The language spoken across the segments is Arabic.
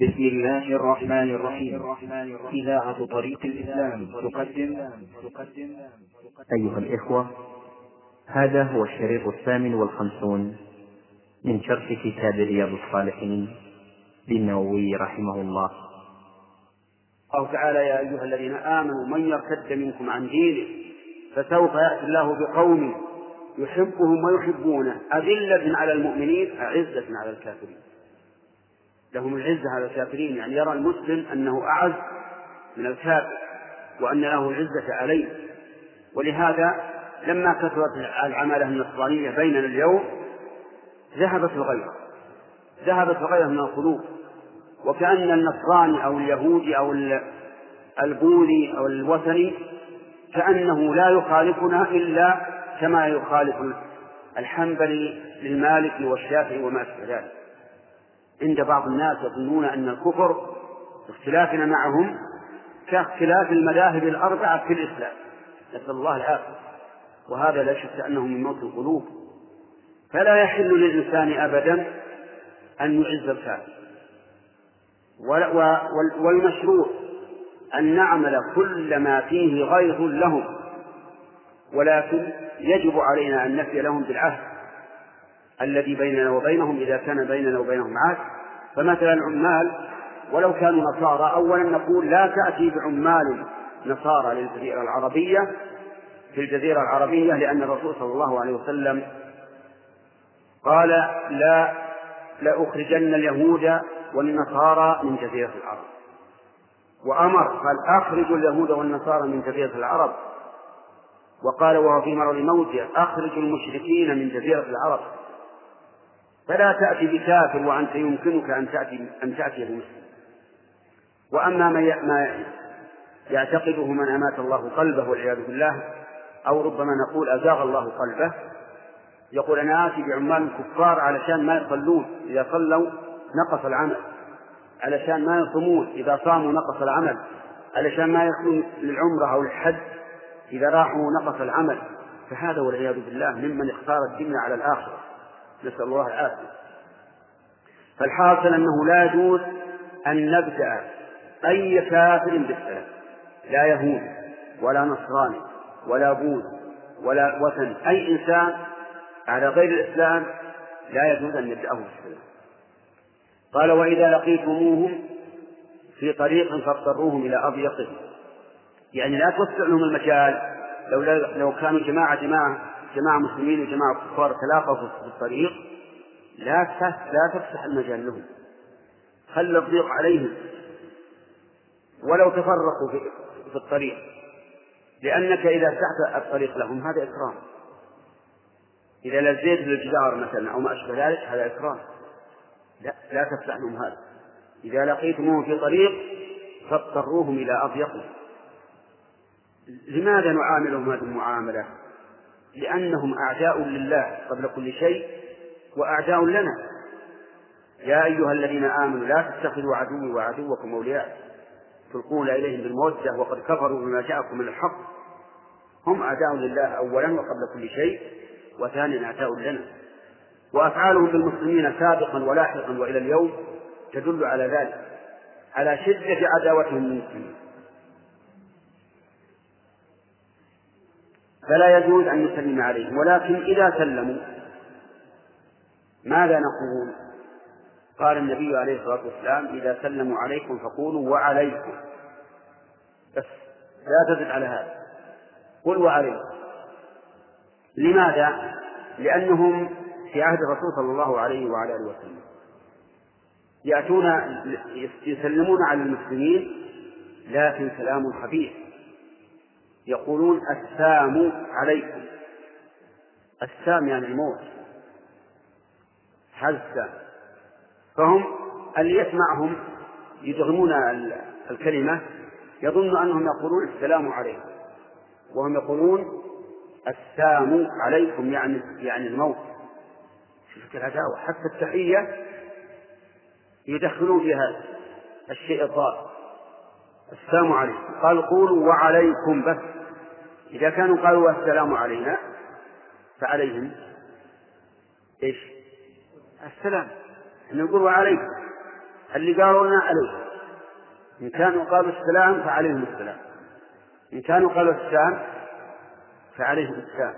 بسم الله الرحمن الرحيم. إذاعة طريق الإسلام تقدم. أيها الإخوة هذا هو الشريط الثامن والخمسون من شرح كتاب رياض الصالحين للنووي رحمه الله. قال تعالى يا أيها الذين آمنوا من يرتد منكم عن دينه فسوف يأتي الله بقوم يحبهم ويحبونه. أذلة على المؤمنين أعزة على الكافرين. لهم العزة على الكافرين يعني يرى المسلم أنه أعز من الكافر وأن له العزة عليه. ولهذا لما كثرت العمالة النصرانية بيننا اليوم ذهبت الغيرة ذهبت الغيرة من القلوب. وكأن النصراني أو اليهودي أو البوذي أو الوثني كأنه لا يخالفنا إلا كما يخالف الحنبلي للمالكي والشافعي وما أشبه ذلك. عند بعض الناس يظنون أن الكفر اختلافنا معهم كاختلاف المذاهب الأربعة في الإسلام. نسأل الله العافية. وهذا لا شك أنه من موت القلوب. فلا يحل للإنسان أبدا أن يعز الكافر. والمشروع أن نعمل كل ما فيه غير لهم. ولكن يجب علينا أن نفي لهم بالعهد. الذي بيننا وبينهم إذا كان بيننا وبينهم عهد. فمثلا العمال ولو كانوا نصارى أولا نقول لا تأتي بعمال نصارى للجزيرة العربية في الجزيرة العربية لأن الرسول صلى الله عليه وسلم قال لا لأخرجن اليهود والنصارى من جزيرة العرب. وأمر قال أخرجوا اليهود والنصارى من جزيرة العرب. وقال وهو في مرض موته أخرجوا المشركين من جزيرة العرب. فلا تأتي بكافر وأنت يمكنك أن تأتي أن تأتي بمسلم. وأما ما يعتقده من أمات الله قلبه والعياذ بالله أو ربما نقول أزاغ الله قلبه يقول أنا آتي بعمال كفار علشان ما يصلون إذا صلوا نقص العمل. علشان ما يصومون إذا صاموا نقص العمل. علشان ما يكون للعمرة أو الحج إذا راحوا نقص العمل. فهذا والعياذ بالله ممن اختار الدنيا على الآخرة. نسأل الله العافية. فالحاصل أنه لا يجوز أن نبدأ أي كافر بالسلام. لا يهود ولا نصراني ولا بوذ ولا وثن أي إنسان على غير الإسلام لا يجوز أن نبدأه بالسلام. قال وإذا لقيتموهم في طريق فاضطروهم إلى أضيقه يعني لا توسع لهم المجال لو لو كانوا جماعة جماعة جماعة مسلمين وجماعة كفار تلاقوا في الطريق لا لا تفتح المجال لهم. خل الضيق عليهم. ولو تفرقوا في, في الطريق. لأنك إذا فتحت الطريق لهم هذا إكرام. إذا لزيت للجدار مثلا أو ما أشبه ذلك هذا إكرام. لا لا تفتح لهم هذا. إذا لقيتموهم في طريق فاضطروهم إلى أضيقه لماذا نعاملهم هذه المعاملة؟ لأنهم أعداء لله قبل كل شيء وأعداء لنا. يا أيها الذين آمنوا لا تتخذوا عدوي وعدوكم أولياء. تلقون إليهم بالمودة وقد كفروا بما جاءكم من الحق. هم أعداء لله أولا وقبل كل شيء وثانيا أعداء لنا. وأفعالهم بالمسلمين سابقا ولاحقا وإلى اليوم تدل على ذلك على شدة عداوتهم للمسلمين. فلا يجوز أن نسلم عليهم. ولكن إذا سلموا ماذا نقول؟ قال النبي عليه الصلاة والسلام إذا سلموا عليكم فقولوا وعليكم. بس لا تزد على هذا. قل وعليكم. لماذا؟ لأنهم في عهد الرسول صلى الله عليه وعلى آله وسلم. يأتون يسلمون على المسلمين لكن سلام خفيف. يقولون السام عليكم. السام يعني الموت. هذا السام. فهم اللي يسمعهم يدغمون الكلمة يظن أنهم يقولون السلام عليكم. وهم يقولون السام عليكم يعني يعني الموت. شوف العداوة حتى التحية يدخلون فيها الشيء الضار. السلام عليكم. قال قولوا وعليكم بس. إذا كانوا قالوا السلام علينا فعليهم إيش؟ السلام. نقول وعليكم. اللي قالوا لنا عليه إن كانوا قالوا السلام فعليهم السلام. إن كانوا قالوا السلام فعليهم السلام.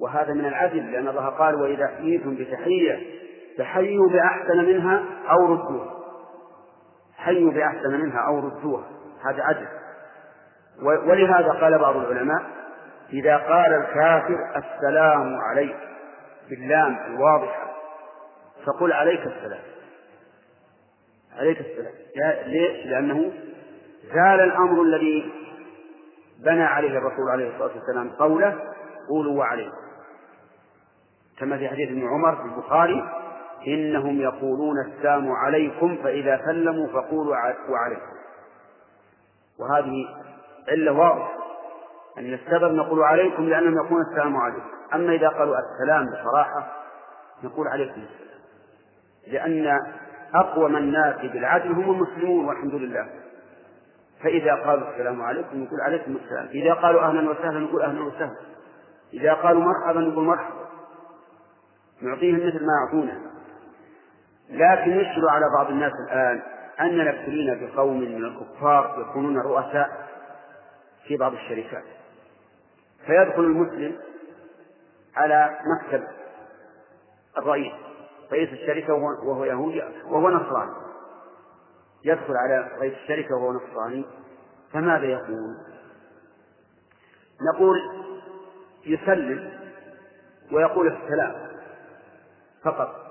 وهذا من العدل لأن الله قال وإذا حييتم بتحية فحيوا بأحسن منها أو ردوها. حيوا بأحسن منها أو ردوها. هذا عدل. ولهذا قال بعض العلماء إذا قال الكافر السلام عليك باللام الواضحة فقل عليك السلام. عليك السلام. ليش؟ لأنه زال الأمر الذي بنى عليه الرسول عليه الصلاة والسلام قوله قولوا وعليكم. كما في حديث ابن عمر في البخاري إنهم يقولون السلام عليكم فإذا سلموا فقولوا وعليكم. وهذه علة واضحة أن السبب نقول عليكم لأنهم يقولون السلام عليكم. أما إذا قالوا السلام بصراحة نقول عليكم السلام. لأن أقوم الناس بالعدل هم المسلمون والحمد لله. فإذا قالوا السلام عليكم نقول عليكم السلام. إذا قالوا أهلا وسهلا نقول أهلا وسهلا. إذا قالوا مرحبا نقول مرحبا. نعطيهم مثل ما يعطونا لكن يشكل على بعض الناس الآن أننا ابتلينا بقوم من الكفار يكونون رؤساء. في بعض الشركات. فيدخل المسلم على مكتب الرئيس رئيس الشركة وهو يهودي وهو نصراني. يدخل على رئيس الشركة وهو نصراني فماذا يقول؟ نقول يسلم ويقول السلام فقط.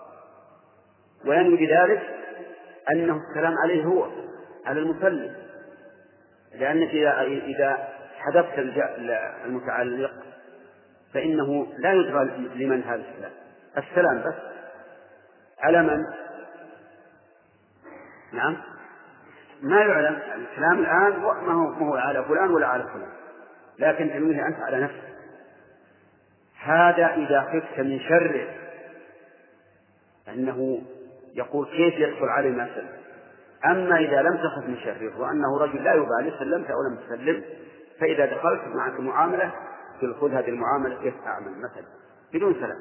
وينوي بذلك أنه السلام عليه هو على المسلم. لأنك إذا حذفت المتعلق فإنه لا يدرى لمن هذا السلام السلام بس. على من؟ نعم. ما يعلم الكلام الآن؟ ما هو ما هو على فلان ولا على فلان. لكن تنويه أنت على نفسك. هذا إذا خفت من شره أنه يقول كيف يدخل علي ما سلم أما إذا لم تخف من شره وأنه رجل لا يبالي سلمت أو لم تسلم فإذا دخلت معك معاملة خذ هذه المعاملة كيف أعمل مثلا بدون سلام.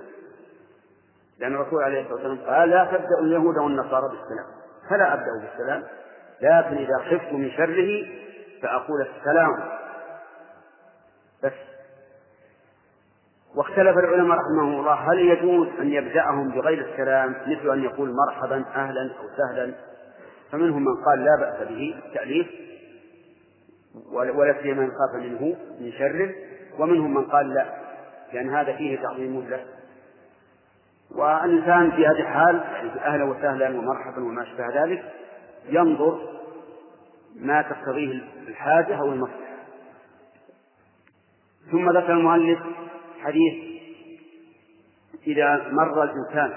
لأن الرسول عليه الصلاة والسلام قال لا تبدأ اليهود والنصارى بالسلام. فلا أبدأ بالسلام لكن إذا خفت من شره فأقول السلام. بس. واختلف العلماء رحمهم الله هل يجوز أن يبدأهم بغير السلام مثل أن يقول مرحبا أهلا أو سهلا؟ فمنهم من قال لا بأس به التأليف ولا سيما من خاف منه من شره ومنهم من قال لا لأن هذا فيه تعظيم له. والإنسان في هذه الحال أهلا وسهلا ومرحبا وما أشبه ذلك ينظر ما تقتضيه الحاجة أو المصلحة. ثم ذكر المؤلف حديث إذا مر الإنسان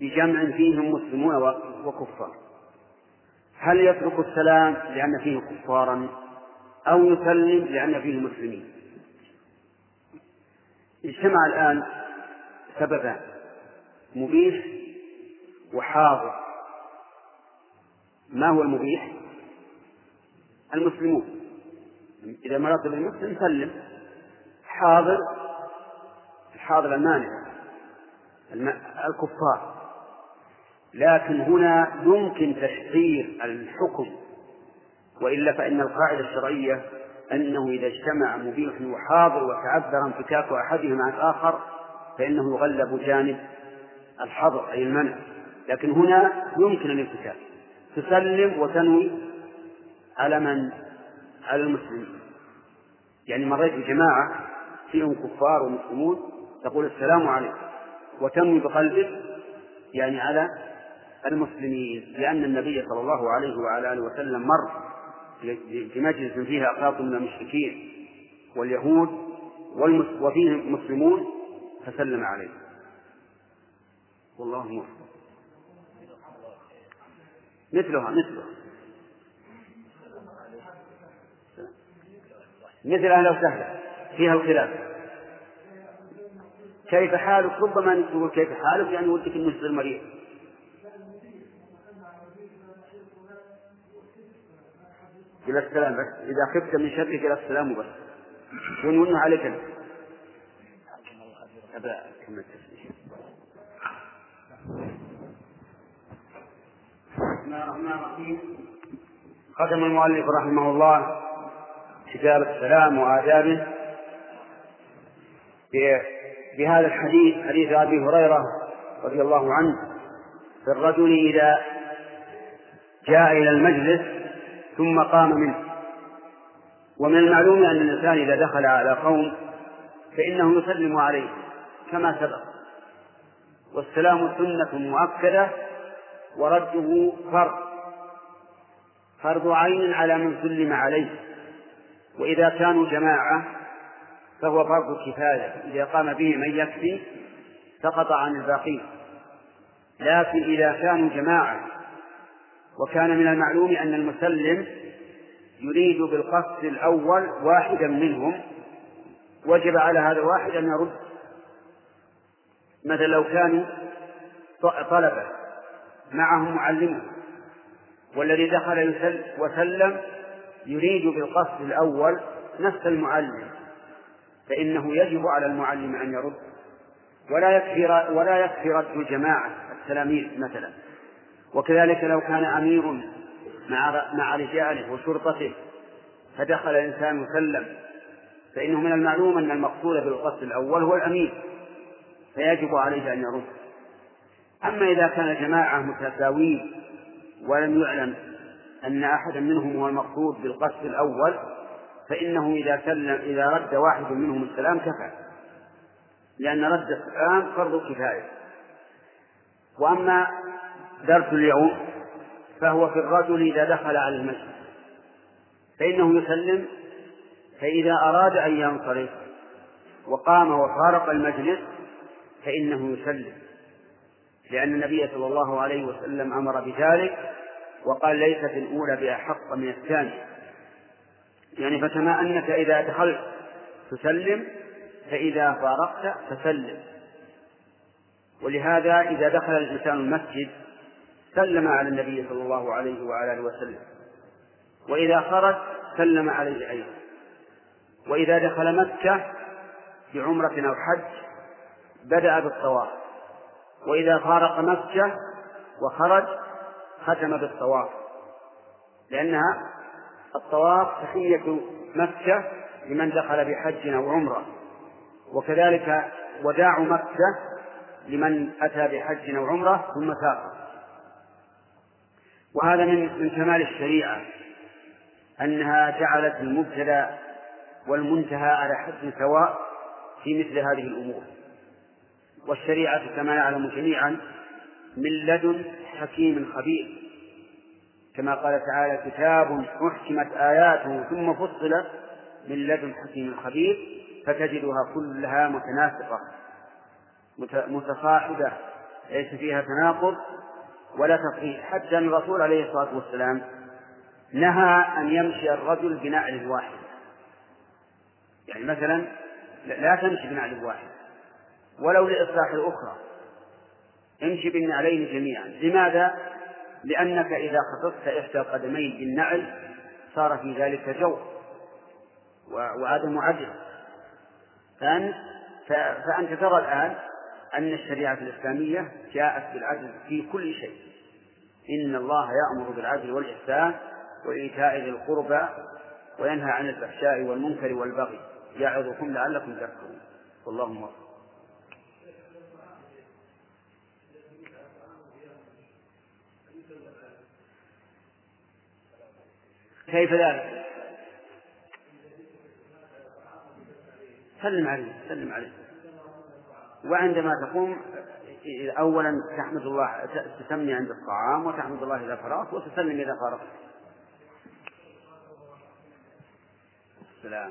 بجمع فيهم مسلمون وكفار. هل يترك السلام لأن فيه كفارا أو يسلم لأن فيه مسلمين؟ اجتمع الآن سببان مبيح وحاضر. ما هو المبيح؟ المسلمون. إذا مررت بالمسلم سلم. حاضر الحاضر المانع الكفار. لكن هنا يمكن تشعير الحكم وإلا فإن القاعدة الشرعية أنه إذا اجتمع مبيح وحاضر وتعذر انفكاك أحدهما عن الآخر فإنه يغلب جانب الحظر أي المنع. لكن هنا يمكن الانفكاك. تسلم وتنوي على من؟ على المسلمين. يعني مريت بجماعة فيهم كفار ومسلمون تقول السلام عليكم وتنوي بقلبك يعني على المسلمين لأن النبي صلى الله عليه وعلى آله وسلم مر في مجلس فيه أقاط من المشركين واليهود وفيهم مسلمون فسلم عليه. والله موفق. مثلها مثلها. مثل أهلا وسهلا فيها الخلاف. كيف حالك؟ ربما نقول كيف حالك؟ يعني ودك انه يصير مريض. إلى السلام بس إذا خفت من شرك إلى السلام وبس. ونون عليك؟ أبا كما الله الرحمن الرحيم. ختم المؤلف رحمه الله كتاب السلام وآدابه بهذا الحديث حديث أبي هريرة رضي الله عنه. في الرجل إذا جاء إلى المجلس ثم قام منه. ومن المعلوم أن الإنسان إذا دخل على قوم فإنه يسلم عليه كما سبق. والسلام سنة مؤكدة ورده فرض. فرض عين على من سلم عليه. وإذا كانوا جماعة فهو فرض كفاية. إذا قام به من يكفي سقط عن الباقين. لكن إذا كانوا جماعة وكان من المعلوم أن المسلم يريد بالقصد الأول واحدا منهم. وجب على هذا الواحد أن يرد مثلا لو كانوا طلبة معهم معلمة والذي دخل وسلم يريد بالقصد الأول نفس المعلم فإنه يجب على المعلم أن يرد. ولا يكفي ولا يكفي رد الجماعة التلاميذ مثلا. وكذلك لو كان أمير مع مع رجاله وشرطته فدخل إنسان وسلم فإنه من المعلوم أن المقصود بالقصد الأول هو الأمير فيجب عليه أن يرد. أما إذا كان جماعة متساوين ولم يعلم أن أحدا منهم هو المقصود بالقصد الأول فإنه إذا سلم إذا رد واحد منهم السلام كفى لأن رد السلام فرض كفاية. وأما درس اليوم فهو في الرجل إذا دخل على المسجد. فإنه يسلم فإذا أراد أن ينصرف وقام وفارق المجلس فإنه يسلم. لأن النبي صلى الله عليه وسلم أمر بذلك وقال ليست الأولى بأحق من الثانية. يعني فكما أنك إذا دخلت تسلم فإذا فارقت فسلم. ولهذا إذا دخل الإنسان المسجد سلم على النبي صلى الله عليه وعلى آله وسلم. وإذا خرج سلم عليه أيضا. وإذا دخل مكة بعمرة أو حج بدأ بالطواف. وإذا فارق مكة وخرج ختم بالطواف. لأنها الطواف تحية مكة لمن دخل بحج أو عمرة. وكذلك وداع مكة لمن أتى بحج أو عمرة ثم سافر وهذا من من كمال الشريعة أنها جعلت المبتدأ والمنتهى على حد سواء في مثل هذه الأمور. والشريعة كما نعلم جميعا من لدن حكيم خبير. كما قال تعالى كتاب أحكمت آياته ثم فصلت من لدن حكيم خبير فتجدها كلها متناسقة متصاحبة ليس فيها تناقض ولا تفريق حتى أن الرسول عليه الصلاة والسلام نهى أن يمشي الرجل بنعل واحد. يعني مثلا لا تمشي بنعل واحد ولو لإصلاح الأخرى. امشي بالنعلين جميعا. لماذا؟ لأنك إذا خصصت إحدى القدمين بالنعل صار في ذلك جو وعدم عدل. فأنت ترى الآن أن الشريعة الإسلامية جاءت بالعدل في كل شيء. إن الله يأمر بالعدل والإحسان وإيتاء ذي القربى وينهى عن الفحشاء والمنكر والبغي. يعظكم لعلكم تذكرون. والله موفق. كيف ذلك؟ سلم عليه سلم عليه. وعندما تقوم أولا تحمد الله تسمي عند الطعام وتحمد الله إذا فرغت وتسلم إذا فرغت. السلام.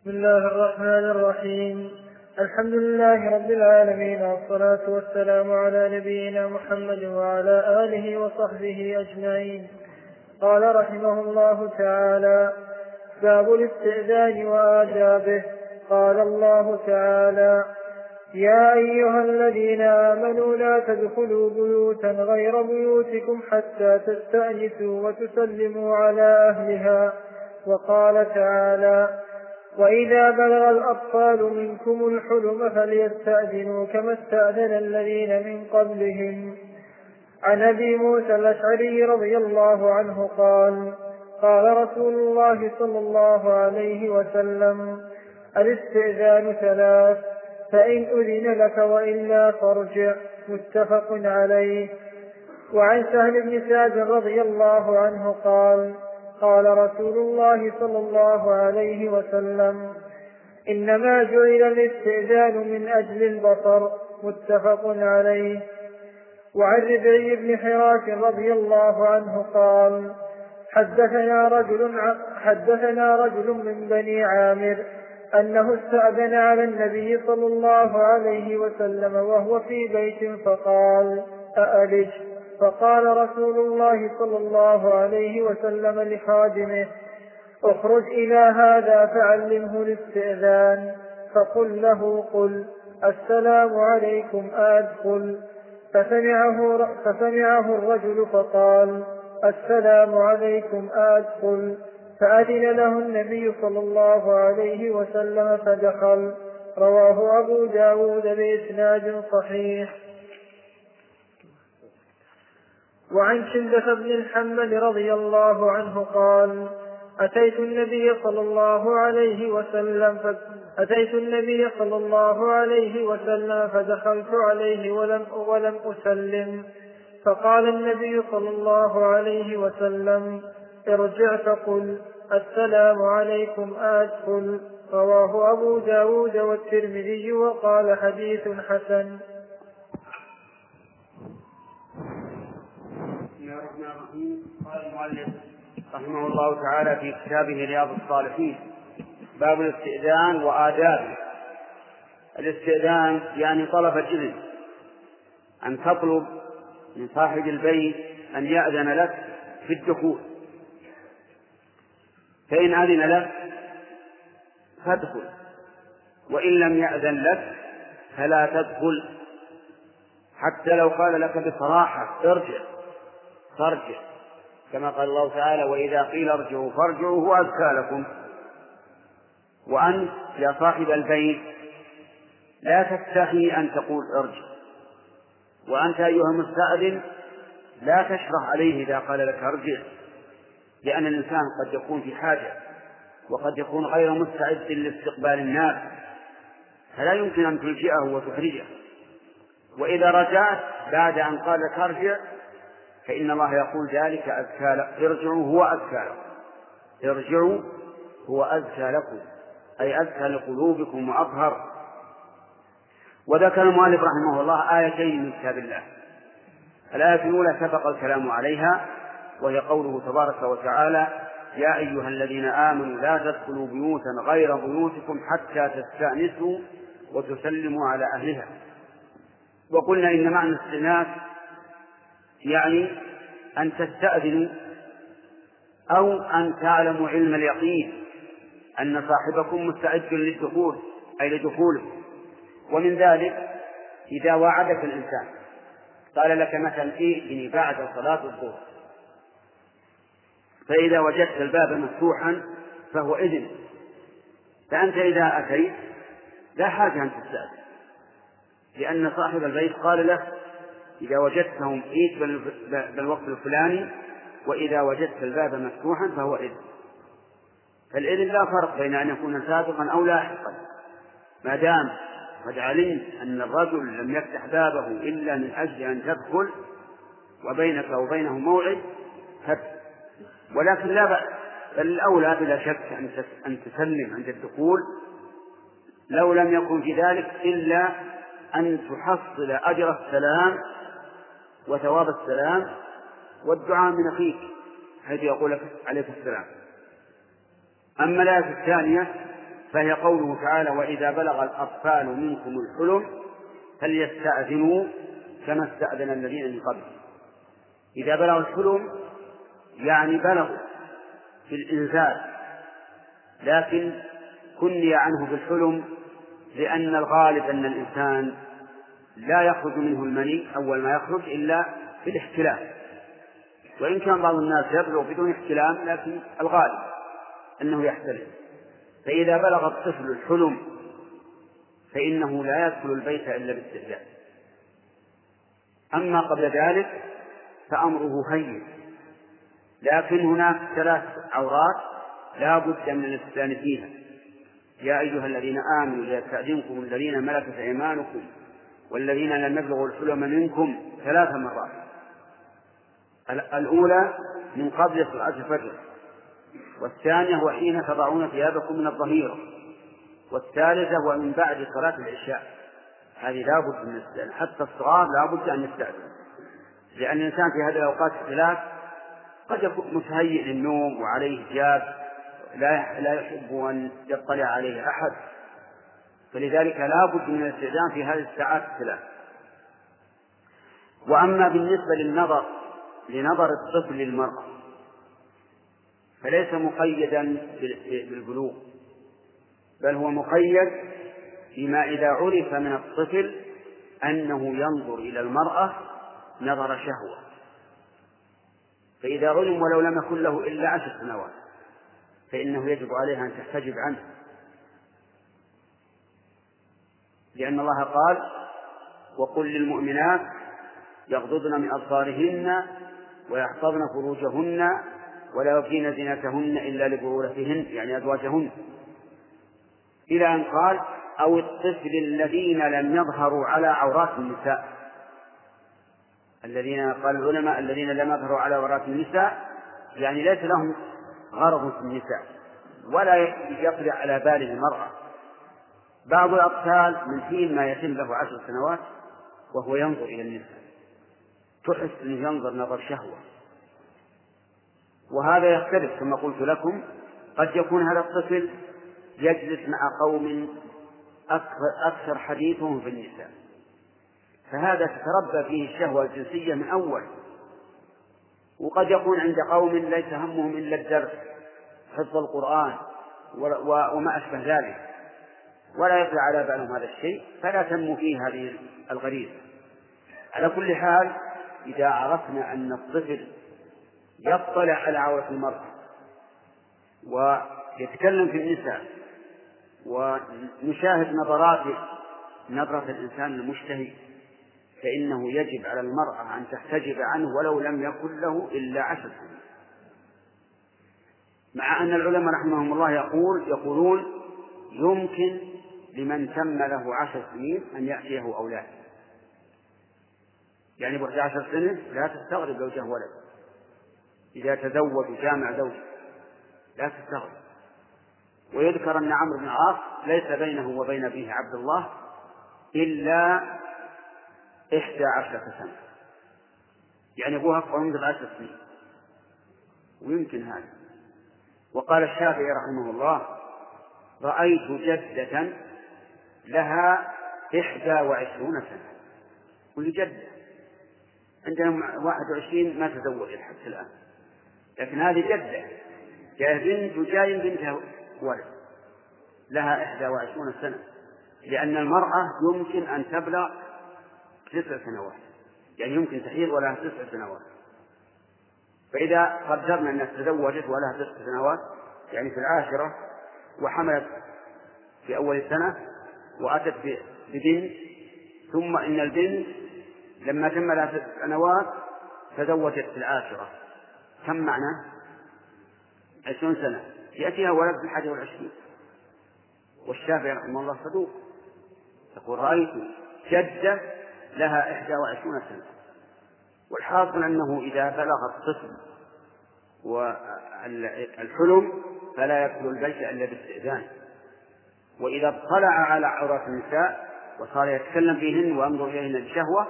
بسم الله الرحمن الرحيم. الحمد لله رب العالمين والصلاة والسلام على نبينا محمد وعلى آله وصحبه أجمعين. قال رحمه الله تعالى باب الاستئذان وآدابه. قال الله تعالى يا أيها الذين آمنوا لا تدخلوا بيوتا غير بيوتكم حتى تستأنسوا وتسلموا على أهلها. وقال تعالى وإذا بلغ الأطفال منكم الحلم فليستأذنوا كما استأذن الذين من قبلهم. عن أبي موسى الأشعري رضي الله عنه قال قال رسول الله صلى الله عليه وسلم الاستئذان ثلاث فإن أذن لك وإلا فارجع متفق عليه. وعن سهل بن سعد رضي الله عنه قال قال رسول الله صلى الله عليه وسلم إنما جعل الاستئذان من أجل البصر متفق عليه. وعن ربعي بن حراش رضي الله عنه قال حدثنا رجل حدثنا رجل من بني عامر أنه استأذن على النبي صلى الله عليه وسلم وهو في بيت فقال أألج فقال رسول الله صلى الله عليه وسلم لخادمه اخرج إلى هذا فعلمه الاستئذان. فقل له قل السلام عليكم أدخل. فسمعه, فسمعه الرجل فقال السلام عليكم أدخل. فأذن له النبي صلى الله عليه وسلم فدخل. رواه أبو داود بإسناد صحيح. وعن شندة بن الحمد رضي الله عنه قال أتيت النبي صلى الله عليه وسلم أتيت النبي صلى الله عليه وسلم فدخلت عليه ولم ولم أسلم. فقال النبي صلى الله عليه وسلم ارجع فقل السلام عليكم أدخل. رواه أبو داود والترمذي وقال حديث حسن. بسم الله الرحمن الرحيم. قال رحمه الله تعالى في كتابه رياض الصالحين باب الاستئذان وآدابه الاستئذان يعني طلب الإذن أن تطلب من صاحب البيت أن يأذن لك في الدخول. فإن أذن لك فادخل. وإن لم يأذن لك فلا تدخل. حتى لو قال لك بصراحة ارجع فارجع. كما قال الله تعالى وإذا قيل ارجعوا فارجعوا هو أزكى لكم. وأنت يا صاحب البيت لا تستحي أن تقول ارجع. وأنت أيها المستأذن لا تشرح عليه إذا قال لك ارجع. لأن الإنسان قد يكون في حاجة وقد يكون غير مستعد لاستقبال الناس فلا يمكن أن تلجئه وتخرجه. وإذا رجعت بعد أن قال لك ارجع فإن الله يقول ذلك أزكى لكم ارجعوا هو أزكى لكم. ارجعوا هو أزكى لكم. أي أزكى لقلوبكم وأطهر وذكر المؤلف رحمه الله آيتين من كتاب الله. الآية الأولى سبق الكلام عليها. وهي قوله تبارك وتعالى يا أيها الذين آمنوا لا تدخلوا بيوتا غير بيوتكم حتى تستأنسوا وتسلموا على أهلها. وقلنا إن معنى الاستئناس يعني أن تستأذنوا أو أن تعلموا علم اليقين أن صاحبكم مستعد للدخول أي لدخوله. ومن ذلك إذا وعدك الإنسان. قال لك مثلا ائتني بعد صلاة الظهر. فإذا وجدت الباب مفتوحا فهو إذن. فأنت إذا أتيت لا حاجة أن تستأذن لأن صاحب البيت قال له إذا وجدتهم إيت بالوقت الفلاني وإذا وجدت الباب مفتوحا فهو إذن. فالإذن لا فرق بين أن يكون سابقا أو لاحقا ما دام قد علمت أن الرجل لم يفتح بابه إلا من أجل أن تدخل وبينك وبينه موعد فاتح ولكن لا بأس. بل الأولى بلا شك أن تسلم عند الدخول لو لم يكن في ذلك إلا أن تحصل أجر السلام وثواب السلام والدعاء من أخيك حيث يقول لك عليك السلام. أما الآية الثانية فهي قوله تعالى وإذا بلغ الأطفال منكم الحلم فليستأذنوا كما استأذن الذين من قبل إذا بلغ الحلم يعني بلغوا في الإنزال لكن كني عنه بالحلم لأن الغالب أن الإنسان لا يخرج منه المني أول ما يخرج إلا في الاحتلام وإن كان بعض الناس يبلغ بدون احتلام لكن الغالب أنه يحتلم فإذا بلغ الطفل الحلم فإنه لا يدخل البيت إلا باستئذان أما قبل ذلك فأمره هين. لكن هناك ثلاث عورات لا بد من الاستئذان فيها. يا أيها الذين آمنوا ليستأذنكم الذين ملكت أيمانكم والذين لم يبلغوا الحلم منكم ثلاث مرات. الأولى من قبل صلاة الفجر والثانية وحين تضعون ثيابكم من الظهيرة والثالثة ومن بعد صلاة العشاء. هذه لا بد من الاستئذان حتى الصغار لا بد أن يستأذن لأن الإنسان في هذه الأوقات الثلاث قد يكون متهيئ للنوم وعليه جاب لا لا يحب أن يطلع عليه أحد. فلذلك لا بد من الاستئذان في هذه الساعات الثلاث. وأما بالنسبة للنظر لنظر الطفل للمرأة فليس مقيدا بالبلوغ بل هو مقيد فيما إذا عرف من الطفل أنه ينظر إلى المرأة نظر شهوة. فإذا علم ولو لم يكن له إلا عشر سنوات فإنه يجب عليها أن تحتجب عنه. لأن الله قال وقل للمؤمنات يغضضن من أبصارهن ويحفظن فروجهن ولا يبدين زينتهن إلا لبعولتهن يعني أزواجهن. إلى أن قال أو الطفل الذين لم يظهروا على عورات النساء. الذين قال العلماء الذين لم يظهروا على عورات النساء يعني ليس لهم غرض في النساء ولا يطلع على بال المرأة. بعض الأطفال من حين ما يتم له عشر سنوات وهو ينظر إلى النساء. تحس أنه ينظر نظر شهوة. وهذا يختلف كما قلت لكم. قد يكون هذا الطفل يجلس مع قوم أكثر حديثهم في النساء. فهذا تتربى فيه الشهوة الجنسية من أول. وقد يكون عند قوم ليس همهم إلا الدرس حفظ القرآن وما أشبه ذلك. ولا يطلع على بالهم هذا الشيء فلا تنمو فيه هذه الغريزة. على كل حال إذا عرفنا أن الطفل يطلع على عورة المرأة ويتكلم في النساء ونشاهد نظراته نظرة الإنسان المشتهي فإنه يجب على المرأة أن تحتجب عنه ولو لم يكن له إلا عشر سنين. مع أن العلماء رحمهم الله يقول يقولون يمكن لمن تم له عشر سنين أن يأتيه أولاد يعني بعد عشر سنة لا تستغرب جاء ولد. إذا تزوج وجامع زوجة لا تستغرب. ويذكر أن عمرو بن العاص ليس بينه وبين أبيه عبد الله إلا إحدى عشرة سنة. يعني أبوها أكبر منذ بعشر سنين. ويمكن هذا. وقال الشافعي رحمه الله رأيت جدة لها إحدى وعشرون سنة. كل جدة. عندنا واحد وعشرين ما تزوجت حتى الآن. لكن هذه جدة. جاء بنت وجاي بنتها ولد لها إحدى وعشرون سنة. لأن المرأة يمكن أن تبلغ تسع سنوات. يعني يمكن تحيض ولها تسع سنوات. فإذا قدرنا أنها تزوجت ولها تسع سنوات يعني في العاشرة وحملت في أول سنة وأتت ببنت ثم إن البنت لما تم لها ست سنوات تزوجت في العاشرة. كم معنى؟ عشرون سنة. يأتيها ولد في الحادي والعشرين. والشافعي رحمه الله صدوق. يقول رأيت جدة لها إحدى وعشرون سنة. والحاصل أنه إذا بلغ الطفل والحلم فلا يدخل البيت إلا باستئذان. وإذا اطلع على عورات النساء وصار يتكلم فيهن وينظر إليهن بشهوة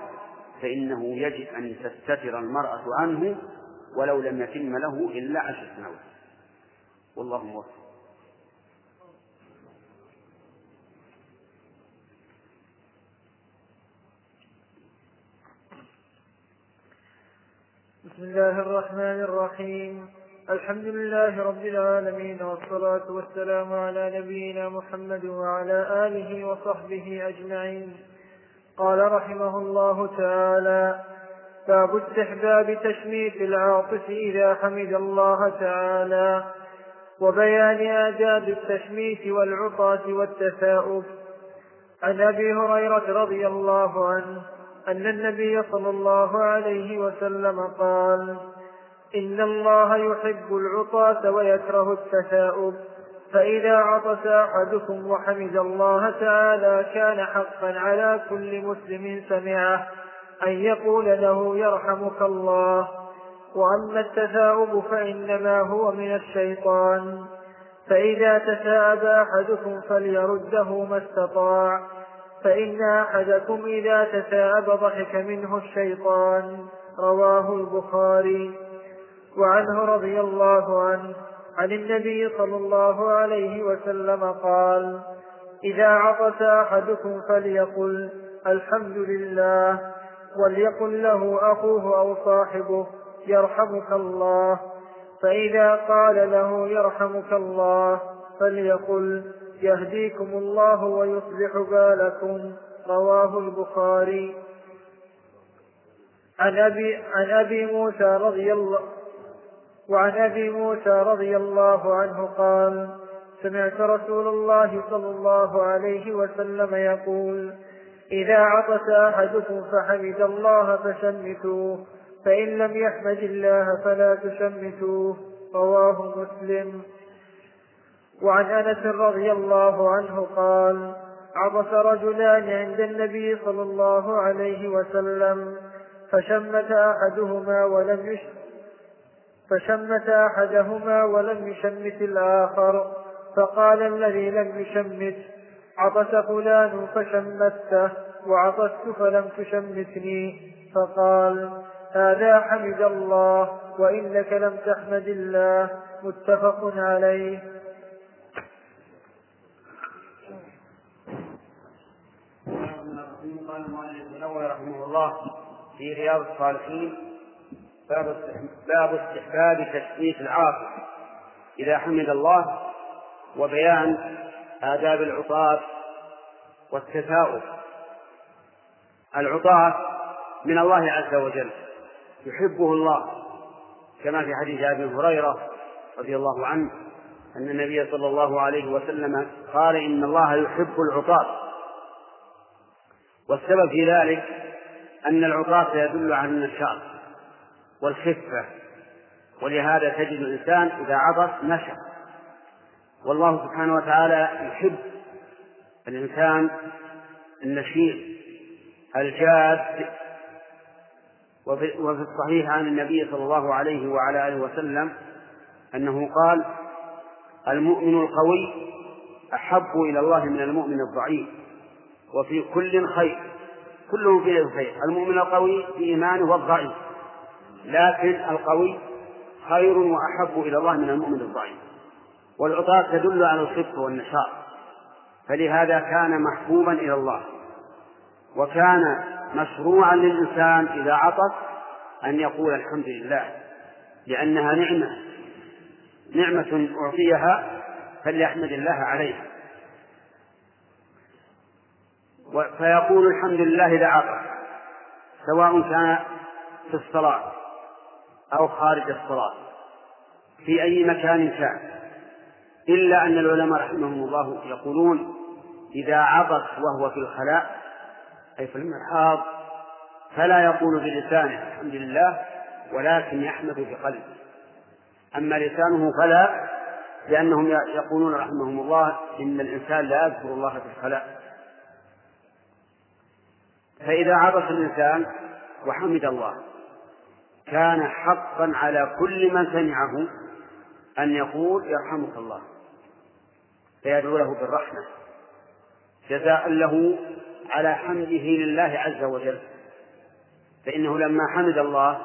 فإنه يجب أن تستتر المرأة عنه ولو لم يتم له إلا عشر سنوات. والله موفق. بسم الله الرحمن الرحيم. الحمد لله رب العالمين والصلاة والسلام على نبينا محمد وعلى آله وصحبه أجمعين. قال رحمه الله تعالى باب استحباب تشميت العاطف إذا حمد الله تعالى وبيان آداب التشميت والعطاة والتثاؤب عن أبي هريرة رضي الله عنه أن النبي صلى الله عليه وسلم قال إن الله يحب العطاة ويكره التثاؤب فإذا عطس أحدكم وحمد الله تعالى كان حقا على كل مسلم سمعه أن يقول له يرحمك الله. وأما التثاؤب فإنما هو من الشيطان فإذا تثاءب أحدكم فليرده ما استطاع. فإن أحدكم إذا تثاءب ضحك منه الشيطان رواه البخاري. وعنه رضي الله عنه عن النبي صلى الله عليه وسلم قال إذا عطس أحدكم فليقل الحمد لله وليقل له أخوه أو صاحبه يرحمك الله فإذا قال له يرحمك الله فليقل يهديكم الله ويصلح بالكم رواه البخاري. عن أبي, عن أبي موسى رضي الله وعن أبي موسى رضي الله عنه قال سمعت رسول الله صلى الله عليه وسلم يقول إذا عطس أحدكم فحمد الله فشمتوه فإن لم يحمد الله فلا تشمتوه رواه مسلم. وعن أنس رضي الله عنه قال عطس رجلان عند النبي صلى الله عليه وسلم فشمت أحدهما ولم يش فشمت أحدهما ولم يشمت الآخر فقال الذي لم يشمت عطس فلان فشمته وعطست فلم تشمتني. فقال هذا حمد الله وإنك لم تحمد الله. متفق عليه. قال المؤلف النووي رحمه الله في رياض الصالحين باب باب استحباب تشميت العاصي. إذا حمد الله وبيان آداب العطاة والتثاؤب العطاة من الله عز وجل يحبه الله كما في حديث أبي هريرة رضي الله عنه أن النبي صلى الله عليه وسلم قال إن الله يحب العطاة والسبب في ذلك أن العطاة يدل على النشاط والخفة ولهذا تجد الإنسان إذا عطس نشط والله سبحانه وتعالى يحب الإنسان النشيط الجاد وفي الصحيح عن النبي صلى الله عليه وعلى آله وسلم أنه قال المؤمن القوي أحب إلى الله من المؤمن الضعيف. وفي كل خير كله فيه خير المؤمن القوي في إيمانه والضعيف لكن القوي خير وأحب إلى الله من المؤمن الضعيف. والعطاء تدل على الخفة والنشاط فلهذا كان محبوبا إلى الله وكان مشروعا للإنسان إذا عطس أن يقول الحمد لله لأنها نعمة نعمة أعطيها فليحمد الله عليها. فيقول الحمد لله إذا عطس سواء كان في الصلاة أو خارج الصلاة في أي مكان كان. إلا أن العلماء رحمهم الله يقولون إذا عطس وهو في الخلاء أي في المرحاض فلا يقول بلسانه الحمد لله ولكن يحمد بقلبه أما لسانه فلا لأنهم يقولون رحمهم الله إن الإنسان لا يذكر الله في الخلاء. فإذا عطس الإنسان وحمد الله كان حقا على كل من سمعه أن يقول يرحمك الله فيدعو له بالرحمة جزاء له على حمده لله عز وجل فإنه لما حمد الله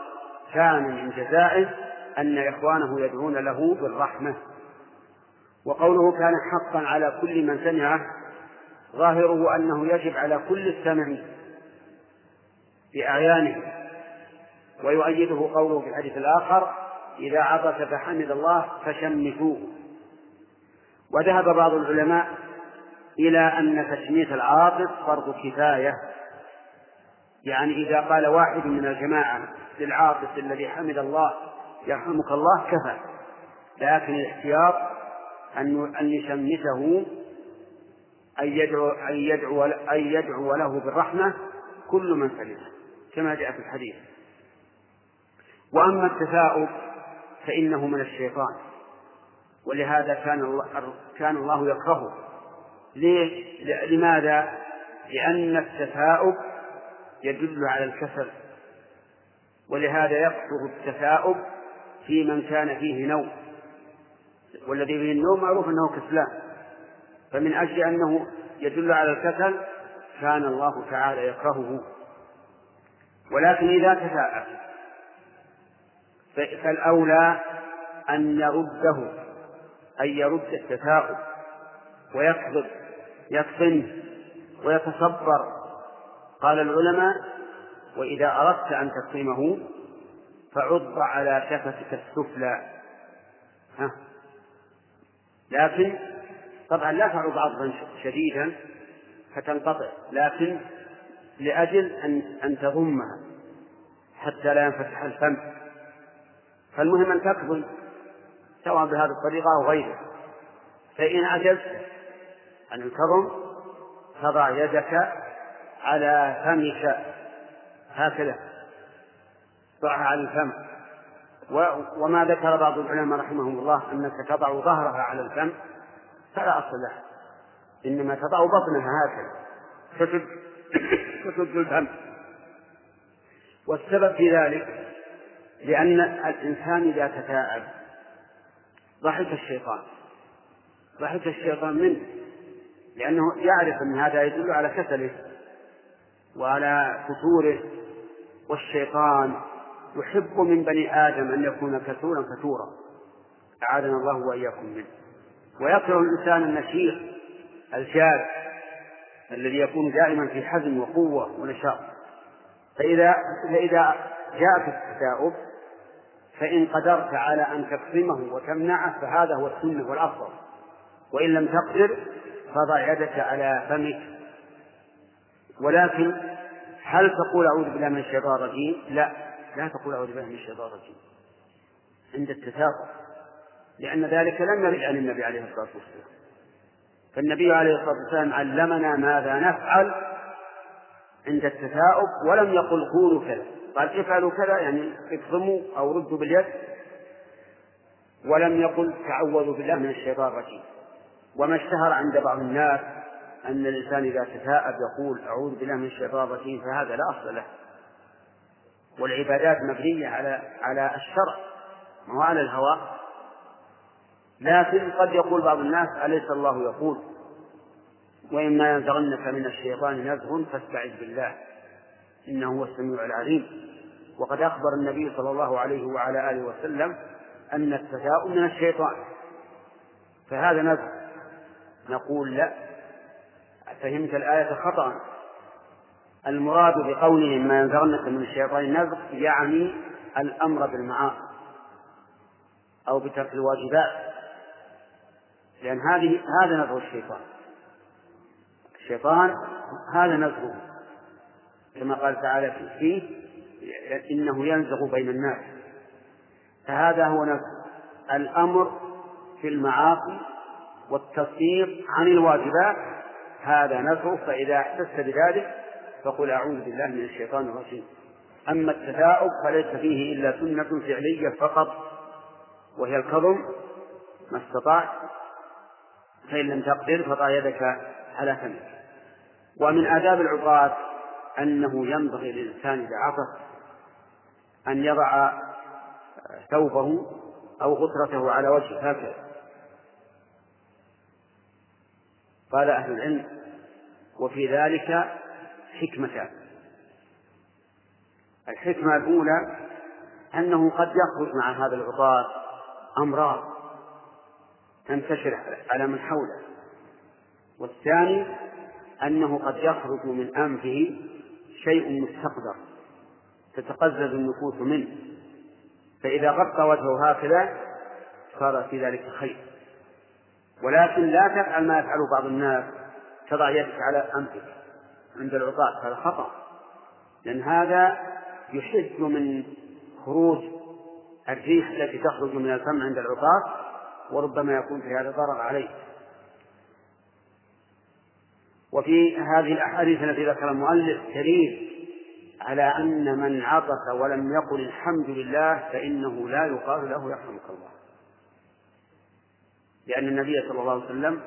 كان من جزائه أن إخوانه يدعون له بالرحمة. وقوله كان حقا على كل من سمعه ظاهره أنه يجب على كل السمع بأعيانه. ويؤيده قوله في الحديث الآخر إذا عطس فحمد الله فشمتوه. وذهب بعض العلماء إلى أن تشميت العاطف فرض كفاية. يعني إذا قال واحد من الجماعة للعاطف الذي حمد الله يرحمك الله كفى. لكن الاحتياط أن أن يشمته أن يدعو أن يدعو أن يدعو له بالرحمة كل من سمعه كما جاء في الحديث. وأما التثاؤب فإنه من الشيطان. ولهذا كان الله كان الله يكرهه. ليه؟ لماذا؟ لأن التثاؤب يدل على الكسل. ولهذا يكثر التثاؤب في من كان فيه نوم. والذي فيه النوم معروف أنه كسلان. فمن أجل أنه يدل على الكسل كان الله تعالى يكرهه. ولكن إذا تثاءب فالأولى أن يرده أن يرد التثاؤب ويكذب يكفن ويتصبر. قال العلماء وإذا أردت أن تكرمه فعض على كفتك السفلى. ها؟ لكن طبعا لا تعض عضا شديدا فتنقطع. لكن لأجل أن أن تضمها حتى لا ينفتح الفم. فالمهم أن تكظم سواء بهذه الطريقة أو غيرها. فإن عجزت عن الكظم تضع يدك على فمك. هكذا. ضعها على الفم. وما ذكر بعض العلماء رحمهم الله أنك تضع ظهرها على الفم فلا أصل له إنما تضع بطنها هكذا. تسد تسد الفم والسبب في ذلك لأن الإنسان إذا تثاءب ضحك الشيطان. ضحك الشيطان منه لأنه يعرف أن هذا يدل على كسله وعلى فتوره والشيطان يحب من بني آدم أن يكون كسورا. كثورا أعاذنا الله وإياكم منه. ويكره الإنسان النشيط الجاد الذي يكون دائما في حزم وقوة ونشاط. فإذا فإذا جاءك التثاؤب فإن قدرت على أن تكرمه وتمنعه فهذا هو السنة والأفضل. وإن لم تقدر فضع يدك على فمك. ولكن هل تقول أعوذ بالله من الشيطان الرجيم؟ لا لا تقول أعوذ بالله من الشيطان الرجيم. عند التثاقب لأن ذلك لم يرد عن النبي عليه الصلاة والسلام. فالنبي عليه الصلاة والسلام علمنا ماذا نفعل عند التثاؤب ولم يقل قولوا كذا. قال افعلوا كذا يعني اكظموا أو ردوا باليد. ولم يقل تعوذوا بالله من الشيطان الرجيم. وما اشتهر عند بعض الناس أن الإنسان إذا تثاءب يقول أعوذ بالله من الشيطان الرجيم فهذا لا أصل له. والعبادات مبنية على على الشرع ما هو على الهوى. لكن قد يقول بعض الناس أليس الله يقول؟ وإما ينزغنك من الشيطان نزغ فاستعذ بالله إنه هو السميع العليم. وقد أخبر النبي صلى الله عليه وعلى آله وسلم أن التثاؤب من الشيطان فهذا نزغ. نقول لا فهمت الآية خطأ. المراد بقوله ما ينزغنك من الشيطان نزغ يعني الأمر بالمعاصي أو بترك الواجبات. لأن هذه هذا نزغ الشيطان. الشيطان هذا نزغه. كما قال تعالى فيه إنه ينزغ بين الناس. فهذا هو نزغ. الأمر في المعاصي والتصديق عن الواجبات. هذا نزغ. فإذا احسست بذلك فقل أعوذ بالله من الشيطان الرجيم. أما التثاؤب فليس فيه إلا سنة فعلية فقط. وهي الكظم. ما استطعت. فإن لم تقدر فضع يدك على فمك. ومن آداب العطاة أنه ينبغي للإنسان إذا عطس أن يضع ثوبه أو غترته على وجهه هكذا. قال أهل العلم وفي ذلك حكمتان. الحكمة الأولى أنه قد يخرج مع هذا العطاس أمراض. تنتشر على من حوله. والثاني أنه قد يخرج من أنفه شيء مستقدر تتقزز النفوس منه. فإذا غطى وجهه هكذا صار في ذلك خير. ولكن لا تفعل ما يفعله بعض الناس تضع يدك على أنفك عند العطاس هذا خطأ. لأن هذا يحد من خروج الريح التي تخرج من الفم عند العطاس وربما يكون في هذا ضرر عليه. وفي هذه الأحاديث التي ذكر المؤلف دليل على أن من عطس ولم يقل الحمد لله فإنه لا يقال له يرحمك الله. لأن النبي صلى الله عليه وسلم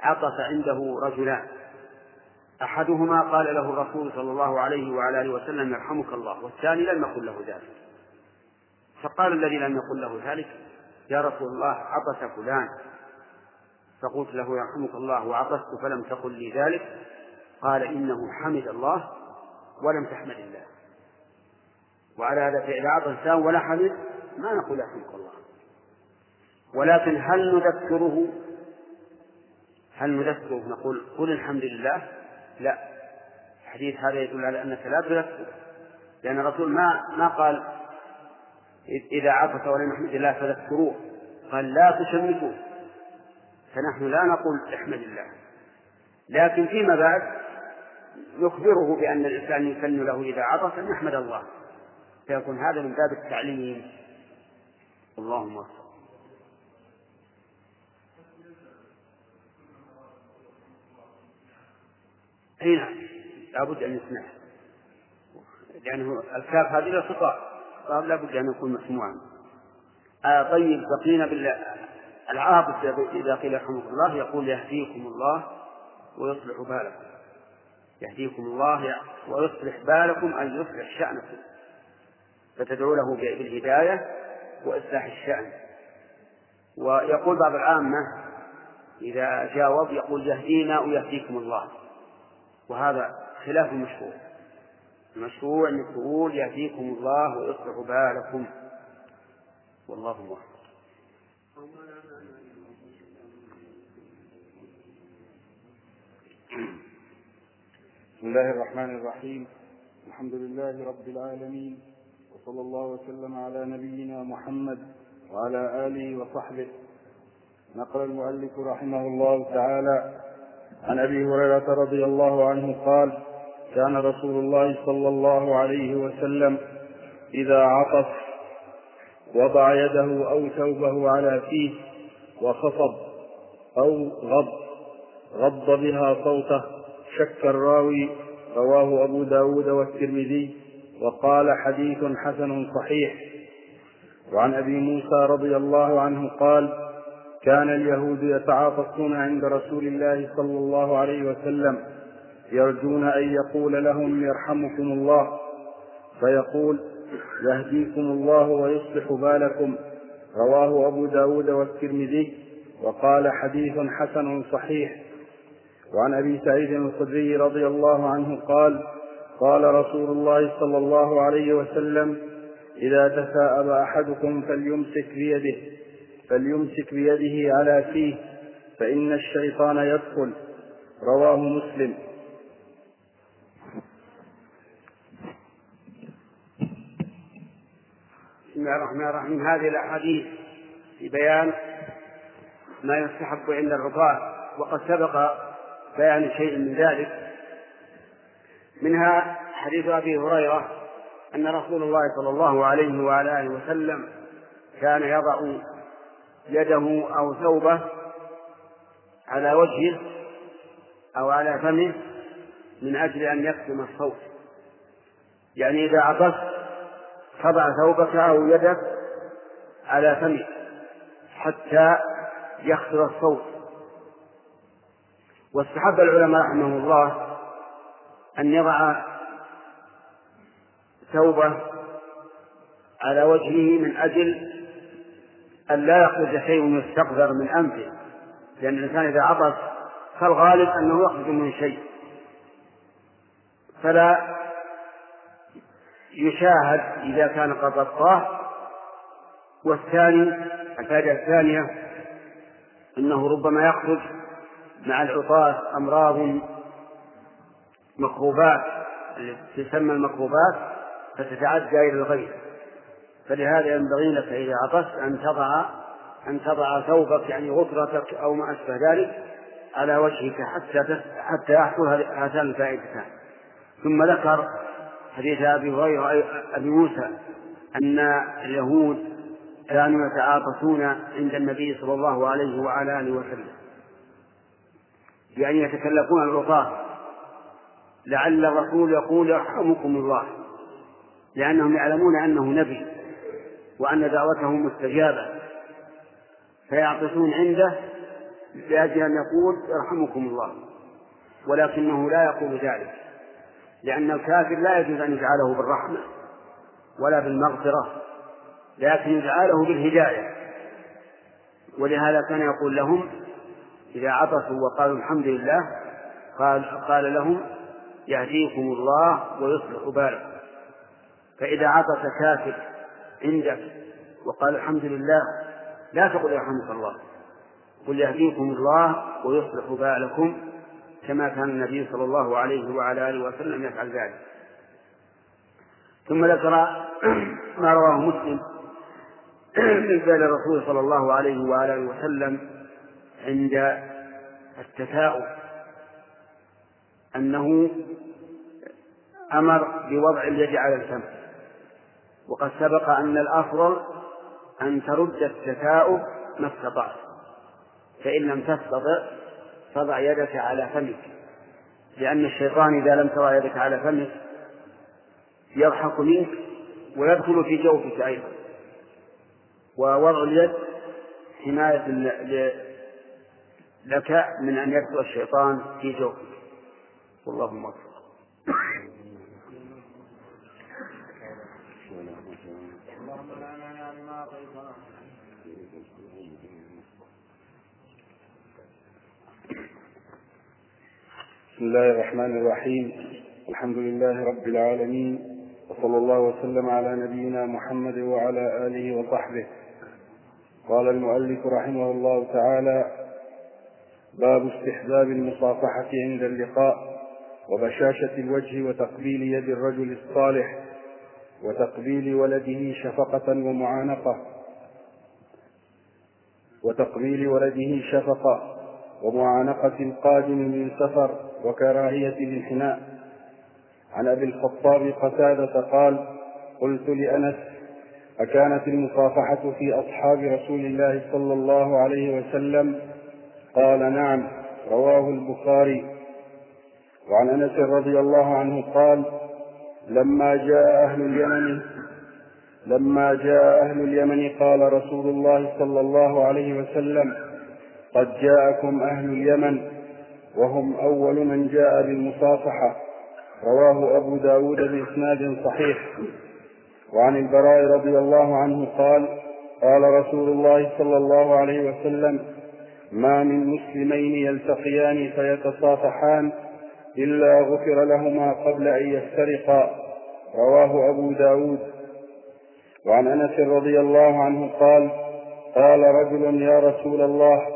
عطس عنده رجلان. أحدهما قال له الرسول صلى الله عليه وعلى آله وسلم يرحمك الله والثاني لم يقل له ذلك. فقال الذي لم يقل له ذلك يا رسول الله عطس فلان. فقلت له يرحمك الله وعطست فلم تقل لي ذلك. قال إنه حمد الله ولم تحمد الله. وعلى هذا فإذا عطس إنسان ولا حمد ما نقول يرحمك الله. ولكن هل نذكره؟ هل نذكره؟ نقول قل الحمد لله. لا. الحديث هذا يدل على أنك لا تذكر. لأن الرسول ما ما قال إذا عطس ولم يحمد الله فذكروه. قال لا تشمتوه فنحن لا نقول احمد الله. لكن فيما بعد نخبره بأن الإنسان يسن له إذا عطس أن يحمد الله. فيكون هذا من باب التعليم. اللهم وفق أي نعم. لابد أن يسمع. لأنه الكاف هذه للخطاب الخطاب لابد أن يكون مسموعا آه طيب بقينا بالعابس إذا قيل رحمه الله يقول يهديكم الله ويصلح بالكم. يهديكم الله ويصلح بالكم أن يصلح شأنكم. فتدعو له بالهداية وإصلاح الشأن. ويقول بعض العامة إذا جاوب يقول يهدينا ويهديكم الله. وهذا خلاف المشروع المشروع أن تقول يهديكم الله ويصلح بالكم. والله موفق. بسم الله الرحمن الرحيم. الحمد لله رب العالمين. وصلى الله وسلم على نبينا محمد وعلى آله وصحبه. نقل المؤلف رحمه الله تعالى عن أبي هريرة رضي الله عنه قال كان رسول الله صلى الله عليه وسلم إذا عطس وضع يده أو ثوبه على فيه وخفض أو غض غض بها صوته شك الراوي رواه أبو داود والترمذي وقال حديث حسن صحيح. وعن أبي موسى رضي الله عنه قال كان اليهود يتعاطفون عند رسول الله صلى الله عليه وسلم يرجون أن يقول لهم يرحمكم الله فيقول يهديكم الله ويصلح بالكم. رواه أبو داود والترمذي وقال حديث حسن صحيح. وعن أبي سعيد الخدري رضي الله عنه قال قال رسول الله صلى الله عليه وسلم إذا تثاءب أحدكم فليمسك بيده فليمسك بيده على فيه فإن الشيطان يدخل. رواه مسلم. الله الرحمن الرحيم. هذه الأحاديث في بيان ما يستحب عند الرفاه وقد سبق بيان شيء من ذلك. منها حديث أبي هريرة أن رسول الله صلى الله عليه وعلى آله وسلم كان يضع يده أو ثوبه على وجهه أو على فمه من أجل أن يكتم الصوت. يعني إذا عطست تضع ثوبك أو يدك على فمك حتى يخسر الصوت. واستحب العلماء رحمهم الله أن يضع ثوبه على وجهه من أجل أن لا يخرج شيء يستقذر من أنفه لأن الإنسان إذا عطس فالغالب أنه يخرج من شيء. فلا يشاهد إذا كان قد غطاه والثاني الفائدة الثانية أنه ربما يخرج مع العطاة أمراض مكروبات تسمى المكروبات فتتعدى إلى الغير. فلهذا ينبغي لك إذا عطست أن تضع أن تضع ثوبك يعني غطرتك أو ما أشبه ذلك على وجهك حتى حتى يحصل هاتان الفائدتان. ثم ذكر حديث أبي هريرة أبي موسى أن اليهود كانوا يتعاطفون عند النبي صلى الله عليه وعلى آله وسلم. بأن يتكلفون العطاة لعل الرسول يقول يرحمكم الله. لأنهم يعلمون أنه نبي وأن دعوته مستجابة. فيعطسون عنده لأجل أن يقول يرحمكم الله. ولكنه لا يقول ذلك. لأن الكافر لا يجوز أن يجعله بالرحمة ولا بالمغفرة لكن يجعله بالهداية. ولهذا كان يقول لهم إذا عطسوا وقالوا الحمد لله قال قال لهم يهديكم الله ويصلح بالكم. فإذا عطس كافر عندك وقال الحمد لله لا تقل يرحمك الله قل يهديكم الله ويصلح بالكم. كما كان النبي صلى الله عليه وعلى آله وسلم يفعل ذلك. ثم ذكر ما رواه مسلم من فعل الرسول صلى الله عليه وعلى آله وسلم عند التثاؤب أنه أمر بوضع اليد على الفم. وقد سبق أن الأفضل أن ترد التثاؤب ما استطعت فإن لم تستطع فضع يدك على فمك. لأن الشيطان إذا لم تضع يدك على فمك يضحك منك ويدخل في جوفك أيضا. ووضع اليد حماية لك من أن يدخل الشيطان في جوفك. والله موفق بسم الله الرحمن الرحيم. الحمد لله رب العالمين. وصلى الله وسلم على نبينا محمد وعلى آله وصحبه. قال المؤلف رحمه الله تعالى باب استحباب المصافحة عند اللقاء وبشاشة الوجه وتقبيل يد الرجل الصالح وتقبيل ولده شفقة ومعانقة. وتقبيل ولده شفقة. ومعانقة القادم من سفر وكراهية الانحناء. عن أبي الخطاب قتادة قال قلت لأنس أكانت المصافحة في أصحاب رسول الله صلى الله عليه وسلم؟ قال نعم رواه البخاري. وعن أنس رضي الله عنه قال لما جاء أهل اليمن لما جاء أهل اليمن قال رسول الله صلى الله عليه وسلم قد جاءكم أهل اليمن وهم أول من جاء بالمصافحة. رواه أبو داود بإسناد صحيح. وعن البراء رضي الله عنه قال قال رسول الله صلى الله عليه وسلم ما من مسلمين يلتقيان فيتصافحان إلا غفر لهما قبل أن يفترقا. رواه أبو داود. وعن أنس رضي الله عنه قال قال رجل يا رسول الله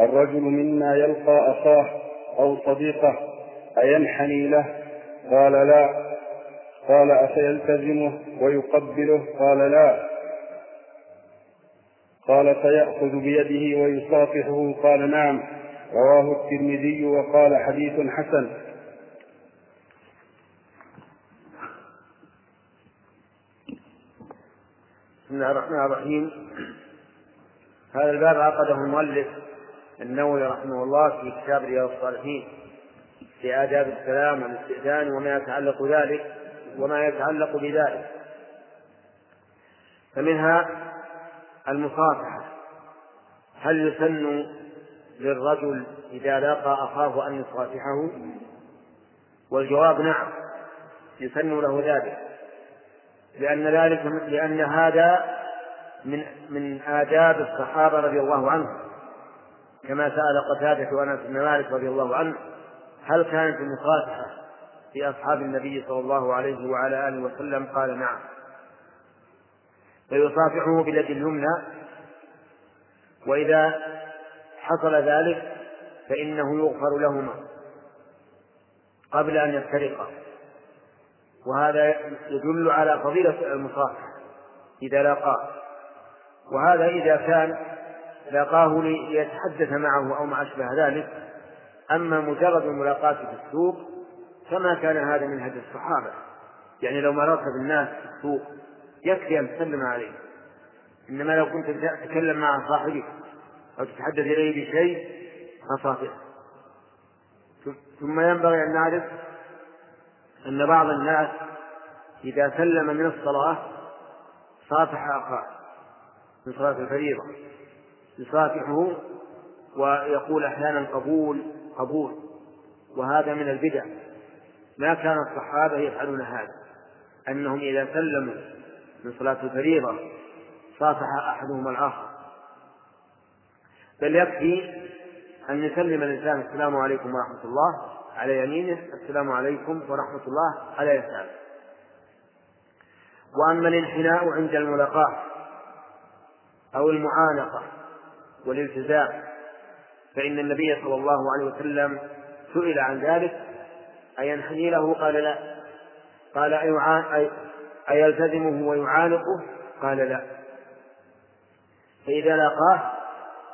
الرجل منا يلقى أخاه أو صديقه أينحني له؟ قال لا. قال أفيلتزمه ويقبله؟ قال لا. قال فيأخذ بيده ويصافحه؟ قال نعم. رواه الترمذي وقال حديث حسن. بسم الله الرحمن الرحيم. هذا الباب عقده المؤلف. النووي رحمه الله في كتاب رياض الصالحين في آداب السلام والاستئذان وما يتعلق ذلك وما يتعلق بذلك. فمنها المصافحة. هل يسن للرجل إذا لاقى أخاه أن يصافحه؟ والجواب نعم يسن له ذلك. لأن ذلك لأن هذا من من آداب الصحابة رضي الله عنهم. كما سأل قتادة أنس بن مالك رضي الله عنه هل كانت المصافحة في أصحاب النبي صلى الله عليه وعلى آله وسلم؟ قال نعم. فيصافحه باليد اليمنى وإذا حصل ذلك فإنه يغفر لهما قبل أن يفترقا. وهذا يدل على فضيلة المصافحة إذا لاقاه وهذا إذا كان لاقاه ليتحدث معه أو ما أشبه ذلك. أما مجرد الملاقاة في السوق فما كان هذا من هدي الصحابة. يعني لو مررت بالناس في السوق يكفي أن تسلم عليه. إنما لو كنت تتكلم مع صاحبك أو تتحدث إليه بشيء فصافحه ثم ينبغي أن نعرف أن بعض الناس إذا سلم من الصلاة صافح أخاه من صلاة الفريضة. يصافحه ويقول أحيانا قبول قبول. وهذا من البدع. ما كان الصحابة يفعلون هذا. أنهم إذا سلموا من صلاة الفريضة صافح أحدهما الآخر. بل يكفي أن يسلم الإنسان السلام عليكم ورحمة الله على يمينه السلام عليكم ورحمة الله على يساره. وأما الانحناء عند الملاقاة أو المعانقة والالتزام فإن النبي صلى الله عليه وسلم سئل عن ذلك أينحني له؟ قال لا. قال أيلتزمه ويعانقه؟ قال لا. فإذا لاقاه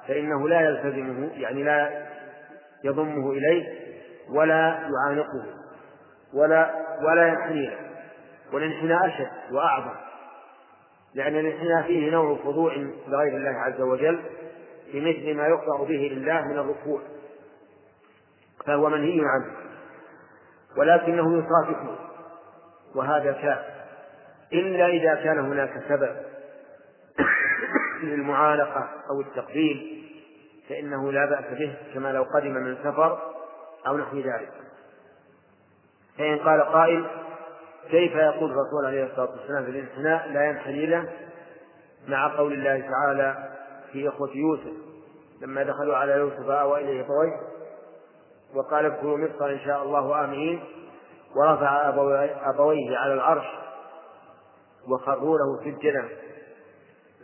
فإنه لا يلتزمه يعني لا يضمه إليه ولا يعانقه ولا ولا ينحني له. والانحناء أشد وأعظم لأن الانحناء فيه نوع خضوع لغير الله عز وجل بمثل ما يخضع به لله من الركوع فهو منهي عنه ولكنه يصافحه وهذا كاف إلا إذا كان هناك سبب للمعانقة أو التقبيل فإنه لا بأس به كما لو قدم من سفر أو نحو ذلك. فإن قال قائل كيف يقول الرسول عليه الصلاة والسلام في الانحناء لا ينحني له؟ مع قول الله تعالى في إخوة يوسف لما دخلوا على يوسف آوى إليه طويه وقال ادخلوا مصر إن شاء الله آمنين ورفع أبويه على العرش وخروا له سجدا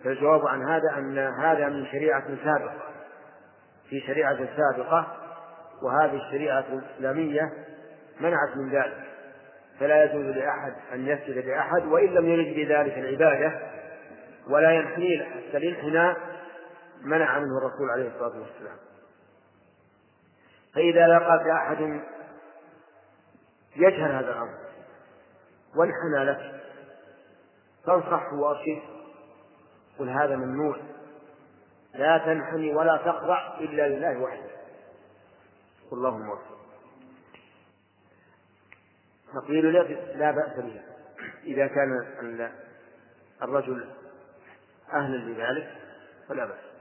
فالجواب عن هذا أن هذا من شريعة سابقة. في شريعة سابقة وهذه الشريعة الإسلامية منعت من ذلك. فلا يجوز لأحد أن يسجد لأحد وإن لم يرد بذلك العبادة ولا ينحني حتى الانحناء منع منه الرسول عليه الصلاة والسلام. فإذا لقاك أحد يجهل هذا الأمر وانحنى لك فانصحه وأرشده. قل هذا ممنوع. لا تنحني ولا تخضع إلا لله وحده. اللهم وفق نقول لا بأس به. إذا كان الرجل أهلا لذلك فلا بأس.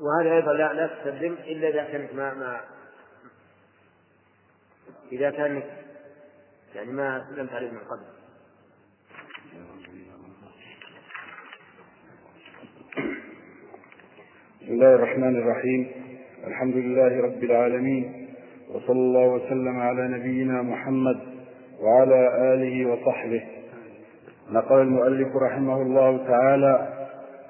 وهذا أيضا لا لا تسلم إلا إذا كانت ما ما إذا كانت يعني ما سلمت عليه من قبل. بسم الله الرحمن الرحيم. الحمد لله رب العالمين وصلى الله وسلم على نبينا محمد وعلى آله وصحبه. نقل المؤلف رحمه الله تعالى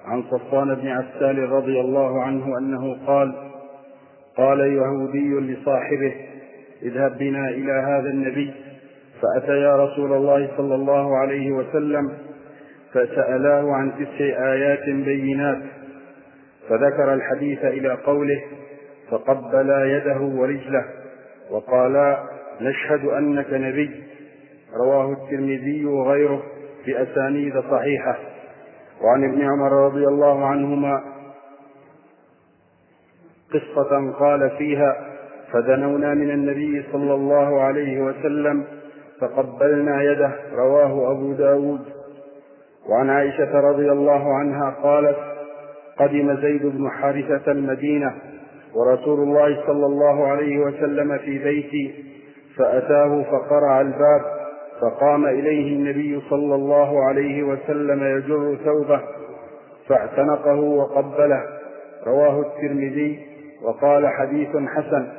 عن صفوان بن عسال رضي الله عنه أنه قال قال يهودي لصاحبه اذهب بنا إلى هذا النبي. فأتيا رسول الله صلى الله عليه وسلم فسألاه عن تسع آيات بينات. فذكر الحديث إلى قوله فقبلا يده ورجله وقالا نشهد أنك نبي. رواه الترمذي وغيره بأسانيد صحيحة. وعن ابن عمر رضي الله عنهما قصة قال فيها فدنونا من النبي صلى الله عليه وسلم فقبلنا يده رواه أبو داود. وعن عائشة رضي الله عنها قالت قدم زيد بن حارثة المدينة ورسول الله صلى الله عليه وسلم في بيتي فأتاه فقرع الباب فقام إليه النبي صلى الله عليه وسلم يجر ثوبه فاعتنقه وقبله. رواه الترمذي وقال حديث حسن.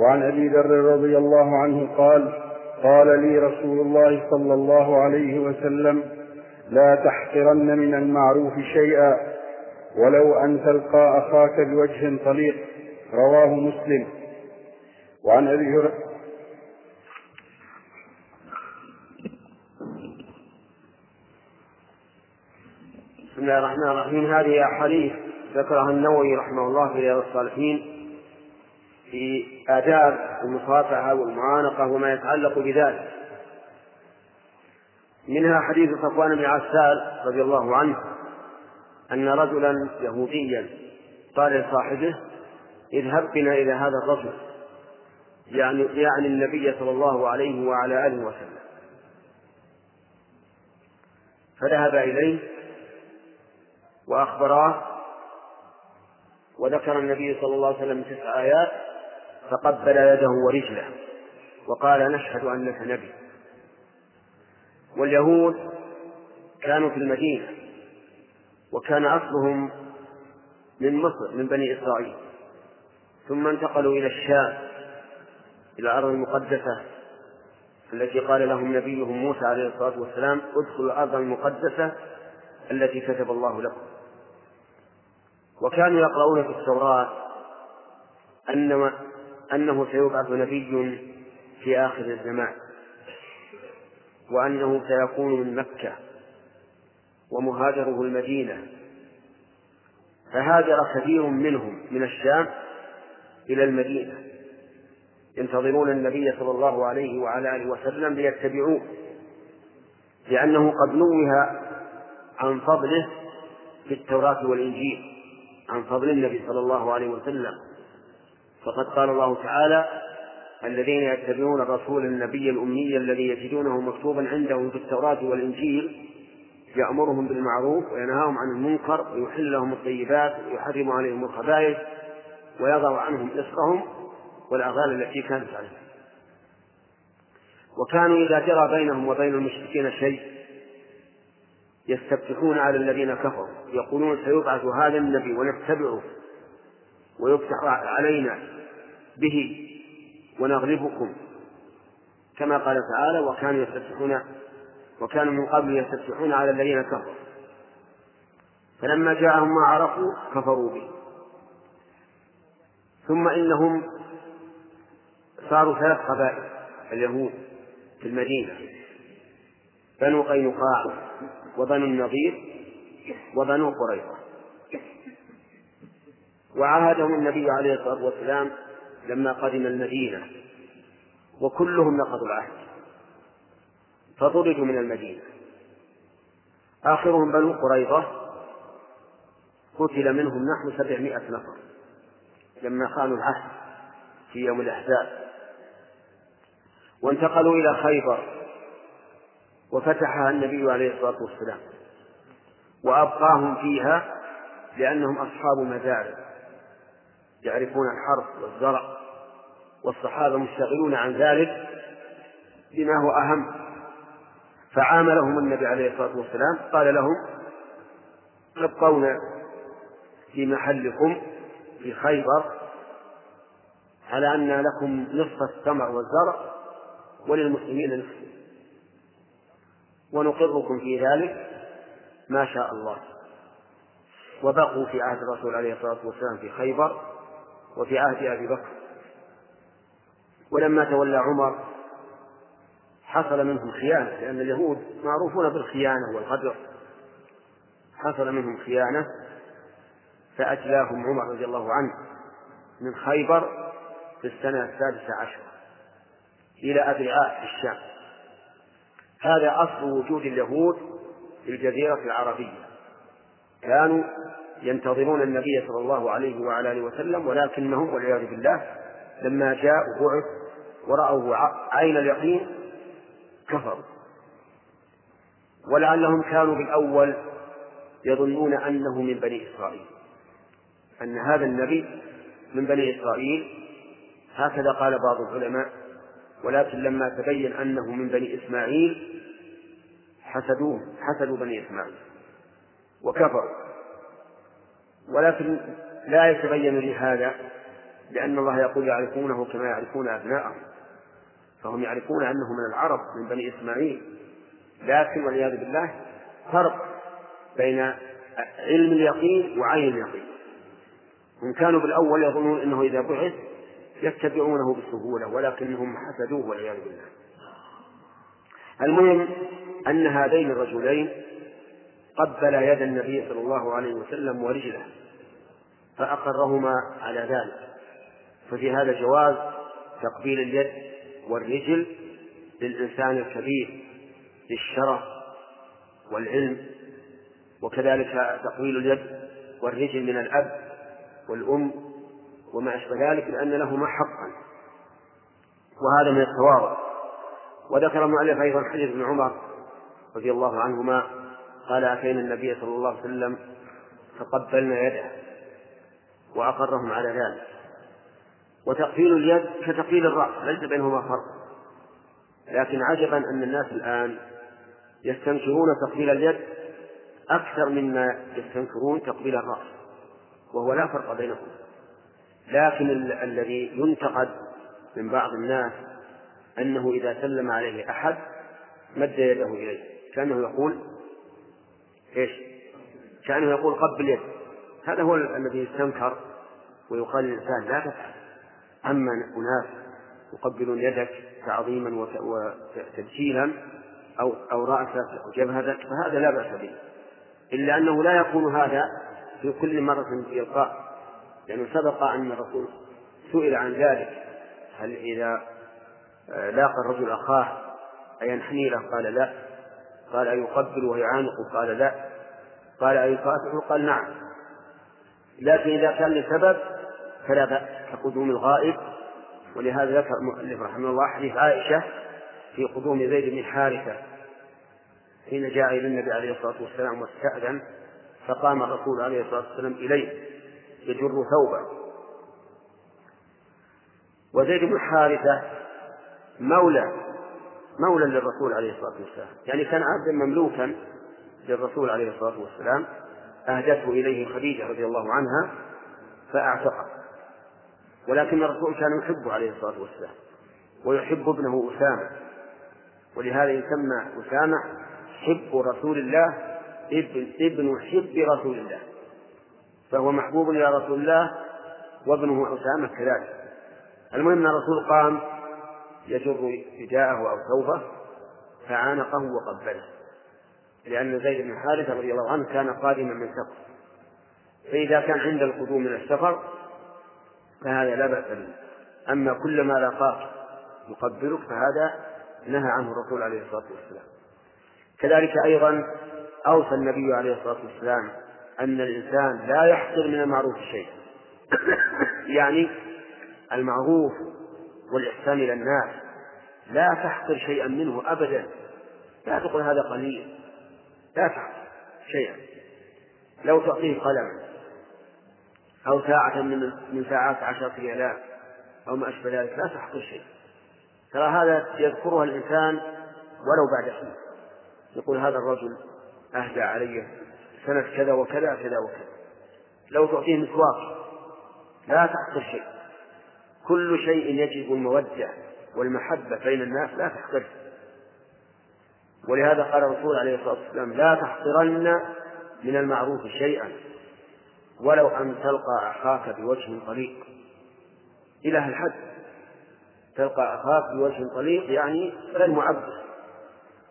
وعن أبي ذر رضي الله عنه قال قال لي رسول الله صلى الله عليه وسلم لا تحقرن من المعروف شيئا ولو أن تلقى أخاك بوجه طليق. رواه مسلم. وعن أبي هريرة بسم الله الرحمن الرحيم. هذه أحاديث ذكرها النووي رحمه الله في رياض الصالحين في آداب المصافحة والمعانقة وما يتعلق بذلك. منها حديث صفوان بن عسال رضي الله عنه أن رجلا يهوديا قال لصاحبه اذهب بنا إلى هذا الرجل. يعني يعني النبي صلى الله عليه وعلى آله وسلم. فذهب إليه وأخبراه وذكر النبي صلى الله عليه وسلم تسع آيات فقبل يده ورجله وقال نشهد أنك نبي. واليهود كانوا في المدينة وكان أصلهم من مصر من بني إسرائيل. ثم انتقلوا إلى الشام إلى الأرض المقدسة التي قال لهم نبيهم موسى عليه الصلاة والسلام ادخلوا الأرض المقدسة التي كتب الله لكم. وكانوا يقرؤون في التوراة أن أنه سيبعث نبي في آخر الزمان وأنه سيكون من مكة ومهاجره المدينة. فهاجر كثير منهم من الشام إلى المدينة ينتظرون النبي صلى الله عليه وعلى آله وسلم ليتبعوه لأنه قد نوه عن فضله في التوراة والإنجيل. عن فضل النبي صلى الله عليه وسلم. فقد قال الله تعالى الذين يتبعون الرسول النبي الأمي الذي يجدونه مكتوبا عندهم في التوراة والإنجيل يأمرهم بالمعروف وينهاهم عن المنكر ويحل لهم الطيبات ويحرم عليهم الخبائث ويضع عنهم إصرهم والأغلال التي كانت عليهم. وكانوا إذا جرى بينهم وبين المشركين شيء يستفتحون على الذين كفروا. يقولون سيبعث هذا النبي ونتبعه ويفتح علينا به ونغلبكم. كما قال تعالى وكانوا يستفتحون وكانوا من قبل يستفتحون على الذين كفروا. فلما جاءهم ما عرفوا كفروا به. ثم إنهم صاروا ثلاث قبائل اليهود في المدينة بنو قينقاع وبنو النضير وبنو قريظة. وعاهدهم النبي عليه الصلاة والسلام لما قدم المدينة وكلهم نقضوا العهد. فطردوا من المدينة. آخرهم بنو قريظة قتل منهم نحو سبعمائة نفر لما خانوا العهد في يوم الأحزاب. وانتقلوا إلى خيبر وفتحها النبي عليه الصلاة والسلام. وأبقاهم فيها لأنهم أصحاب مزارع يعرفون الحرث والزرع والصحابة مشتغلون عن ذلك بما هو أهم. فعاملهم النبي عليه الصلاة والسلام قال لهم أبقون في محلكم في خيبر على أن لكم نصف الثمر والزرع وللمسلمين نصف. ونقركم في ذلك ما شاء الله. وبقوا في عهد الرسول عليه الصلاة والسلام في خيبر وفي عهد أبي بكر. ولما تولى عمر حصل منهم خيانة لأن اليهود معروفون بالخيانة والغدر حصل منهم خيانة فأجلاهم عمر رضي الله عنه من خيبر في السنة السادسة عشر إلى أدرعاء في الشام. هذا أصل وجود اليهود في الجزيرة العربية. كانوا ينتظرون النبي صلى الله عليه وعلى آله وسلم ولكنهم والعياذ بالله لما جاء وبعث ورأوه عين اليقين كفروا. ولعلهم كانوا بالأول يظنون أنه من بني إسرائيل. أن هذا النبي من بني إسرائيل. هكذا قال بعض العلماء ولكن لما تبين أنه من بني إسماعيل حسدوه حسدوا بني إسماعيل وكفروا. ولكن لا يتبين لي هذا لأن الله يقول يعرفونه كما يعرفون أبناءهم. فهم يعرفون أنه من العرب من بني إسماعيل. لكن والعياذ بالله فرق بين علم اليقين وعين اليقين. هم كانوا بالأول يظنون أنه إذا بعث يتبعونه بسهولة ولكنهم حسدوه والعياذ بالله. المهم أن هذين الرجلين قبل يد النبي صلى الله عليه وسلم ورجله فأقرهما على ذلك. ففي هذا جواز تقبيل اليد والرجل للإنسان الكبير للشرف والعلم وكذلك تقبيل اليد والرجل من الأب والأم وما أشبه ذلك لأن لهما حقا. وهذا من التواضع. وذكر المؤلف أيضا حديث ابن عمر رضي الله عنهما قال أتينا النبي صلى الله عليه وسلم فقبلنا يده وأقرهم على ذلك. وتقبيل اليد كتقبيل الرأس ليس بينهما فرق. لكن عجبا أن الناس الآن يستنكرون تقبيل اليد أكثر مما يستنكرون تقبيل الرأس وهو لا فرق بينهم. لكن ال- الذي ينتقد من بعض الناس أنه إذا سلم عليه أحد مد يده إليه. كأنه يقول إيش؟ كأنه يقول قبل يد هذا هو ال- الذي يستنكر ويقال للإنسان لا تفعل. أما أناس يقبلون يدك تعظيما وت- وتبجيلا أو أو رأسك أو جبهتك فهذا لا بأس به. إلا أنه لا يكون هذا في كل مرة يلقاه لأنه سبق أن الرسول سئل عن ذلك. هل إذا لاقى الرجل أخاه أينحني له؟ قال لا. قال أيقبل ويعانقه قال لا. قال أيقاطعه قال نعم. لكن إذا كان لسبب فلا بأس. كقدوم الغائب. ولهذا ذكر المؤلف رحمه الله حديث عائشة في قدوم زيد بن حارثة. حين جاء إلى النبي عليه الصلاة والسلام واستأذن فقام الرسول عليه الصلاة والسلام إليه. يجر ثوبه. وزيد بن حارثة مولى مولى للرسول عليه الصلاة والسلام. يعني كان عبدا مملوكا للرسول عليه الصلاة والسلام. أهدته إليه خديجة رضي الله عنها فأعتقه. ولكن الرسول كان يحبه عليه الصلاة والسلام ويحب ابنه أسامة. ولهذا يسمى أسامة حب رسول الله ابن ابن حب رسول الله. فهو محبوب إلى رسول الله وابنه أسامة كذلك. المهم أن الرسول قام يجر رداءه أو ثوبه فعانقه وقبله لأن زيد بن حارثة رضي الله عنه كان قادما من سفر فإذا كان عند القدوم من السفر فهذا لا بأس به. أما كلما لاقاك يقبلك فهذا نهى عنه الرسول عليه الصلاة والسلام. كذلك أيضا أوصى النبي عليه الصلاة والسلام أن الإنسان لا يحقر من المعروف شيئا يعني المعروف والإحسان إلى الناس لا تحقر شيئا منه أبدا. لا تقل هذا قليل. لا تحقر شيئا. لو تعطيه قلما أو ساعة من من ساعات عشرة ريالات أو ما أشبه ذلك لا تحقر شيء. ترى هذا يذكرها الإنسان ولو بعد حين. يقول هذا الرجل أهدى علي سنة كذا وكذا كذا وكذا. لو تعطيه مسواك لا تحقر شيء. كل شيء يجب المودة والمحبة بين الناس لا تحقره ولهذا قال الرسول عليه الصلاة والسلام لا تحقرن من المعروف شيئا ولو أن تلقى أخاك بوجه طليق. إلى الحد تلقى أخاك بوجه طليق يعني غير معبر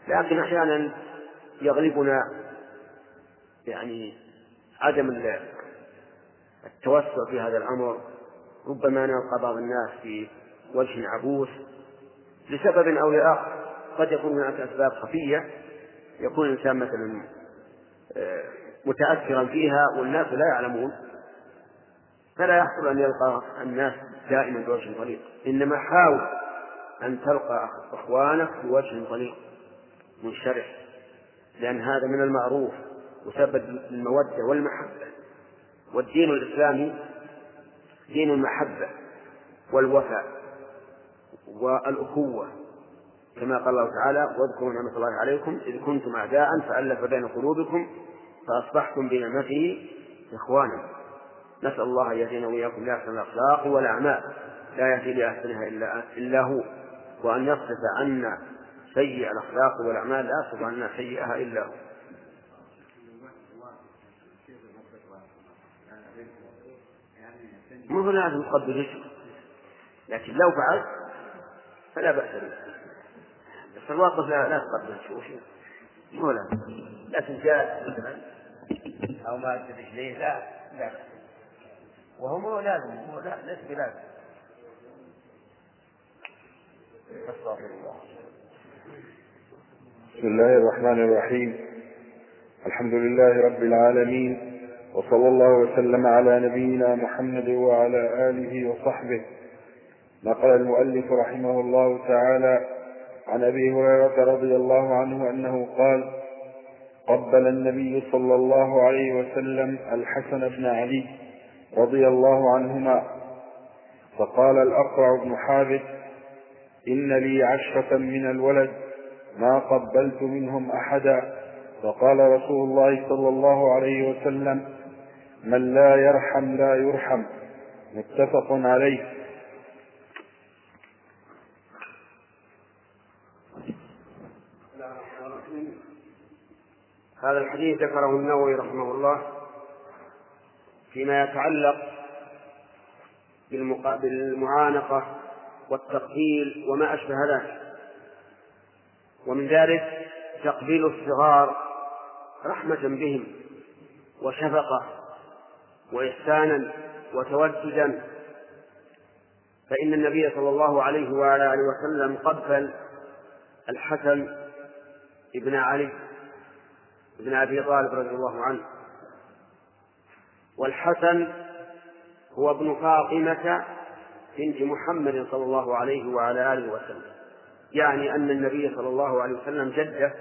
لكن أحيانا يغلبنا يعني عدم التوسع في هذا الأمر ربما نلقى بعض الناس في وجه عبوس لسبب أو لآخر. قد يكون هناك أسباب خفية. يكون الإنسان مثلا متأثرا فيها والناس لا يعلمون. فلا يحصل أن يلقى الناس دائما بوجه طليق إنما حاول أن تلقى إخوانك بوجه طليق منشرح لأن هذا من المعروف. وسبب المودة والمحبة. والدين الإسلامي دين المحبة والوفاء والأخوة. كما قال الله تعالى واذكروا نعمة الله عليكم إذ كنتم أعداء فألف بين قلوبكم فأصبحتم بنعمته إخوانا. نسأل الله أن يهدينا وإياكم لأحسن الأخلاق والأعمال لا يهدي لأحسنها إلا إلا هو. وأن يصرف عنا سيء الأخلاق والأعمال لا يصرف عنا سيئها إلا هو. مو لازم تقبل رجله لكن لو فعلت فلا بأس به. بس الواقف لا لا تقبل شوف مو لازم لكن جاء مثلا أو ما رجليه لا لا. وهو مو لازم مو لا ليس بلازم. استغفر الله. بسم الله الرحمن الرحيم. الحمد لله رب العالمين. وصلى الله وسلم على نبينا محمد وعلى آله وصحبه. نقل المؤلف رحمه الله تعالى عن أبي هريرة رضي الله عنه أنه قال قبل النبي صلى الله عليه وسلم الحسن بن علي رضي الله عنهما فقال الأقرع بن حابس إن لي عشرة من الولد ما قبلت منهم أحدا. فقال رسول الله صلى الله عليه وسلم من لا يرحم لا يرحم. متفق عليه. هذا الحديث ذكره النووي رحمه الله فيما يتعلق بالمعانقة والتقبيل وما أشبه ذلك. ومن ذلك تقبيل الصغار رحمة بهم وشفقة وإحسانا وتوددا. فإن النبي صلى الله عليه وعلى آله وسلم قبل الحسن ابن علي بن أبي طالب رضي الله عنه. والحسن هو ابن فاطمة بنت محمد صلى الله عليه وعلى آله وسلم. يعني أن النبي صلى الله عليه وسلم جده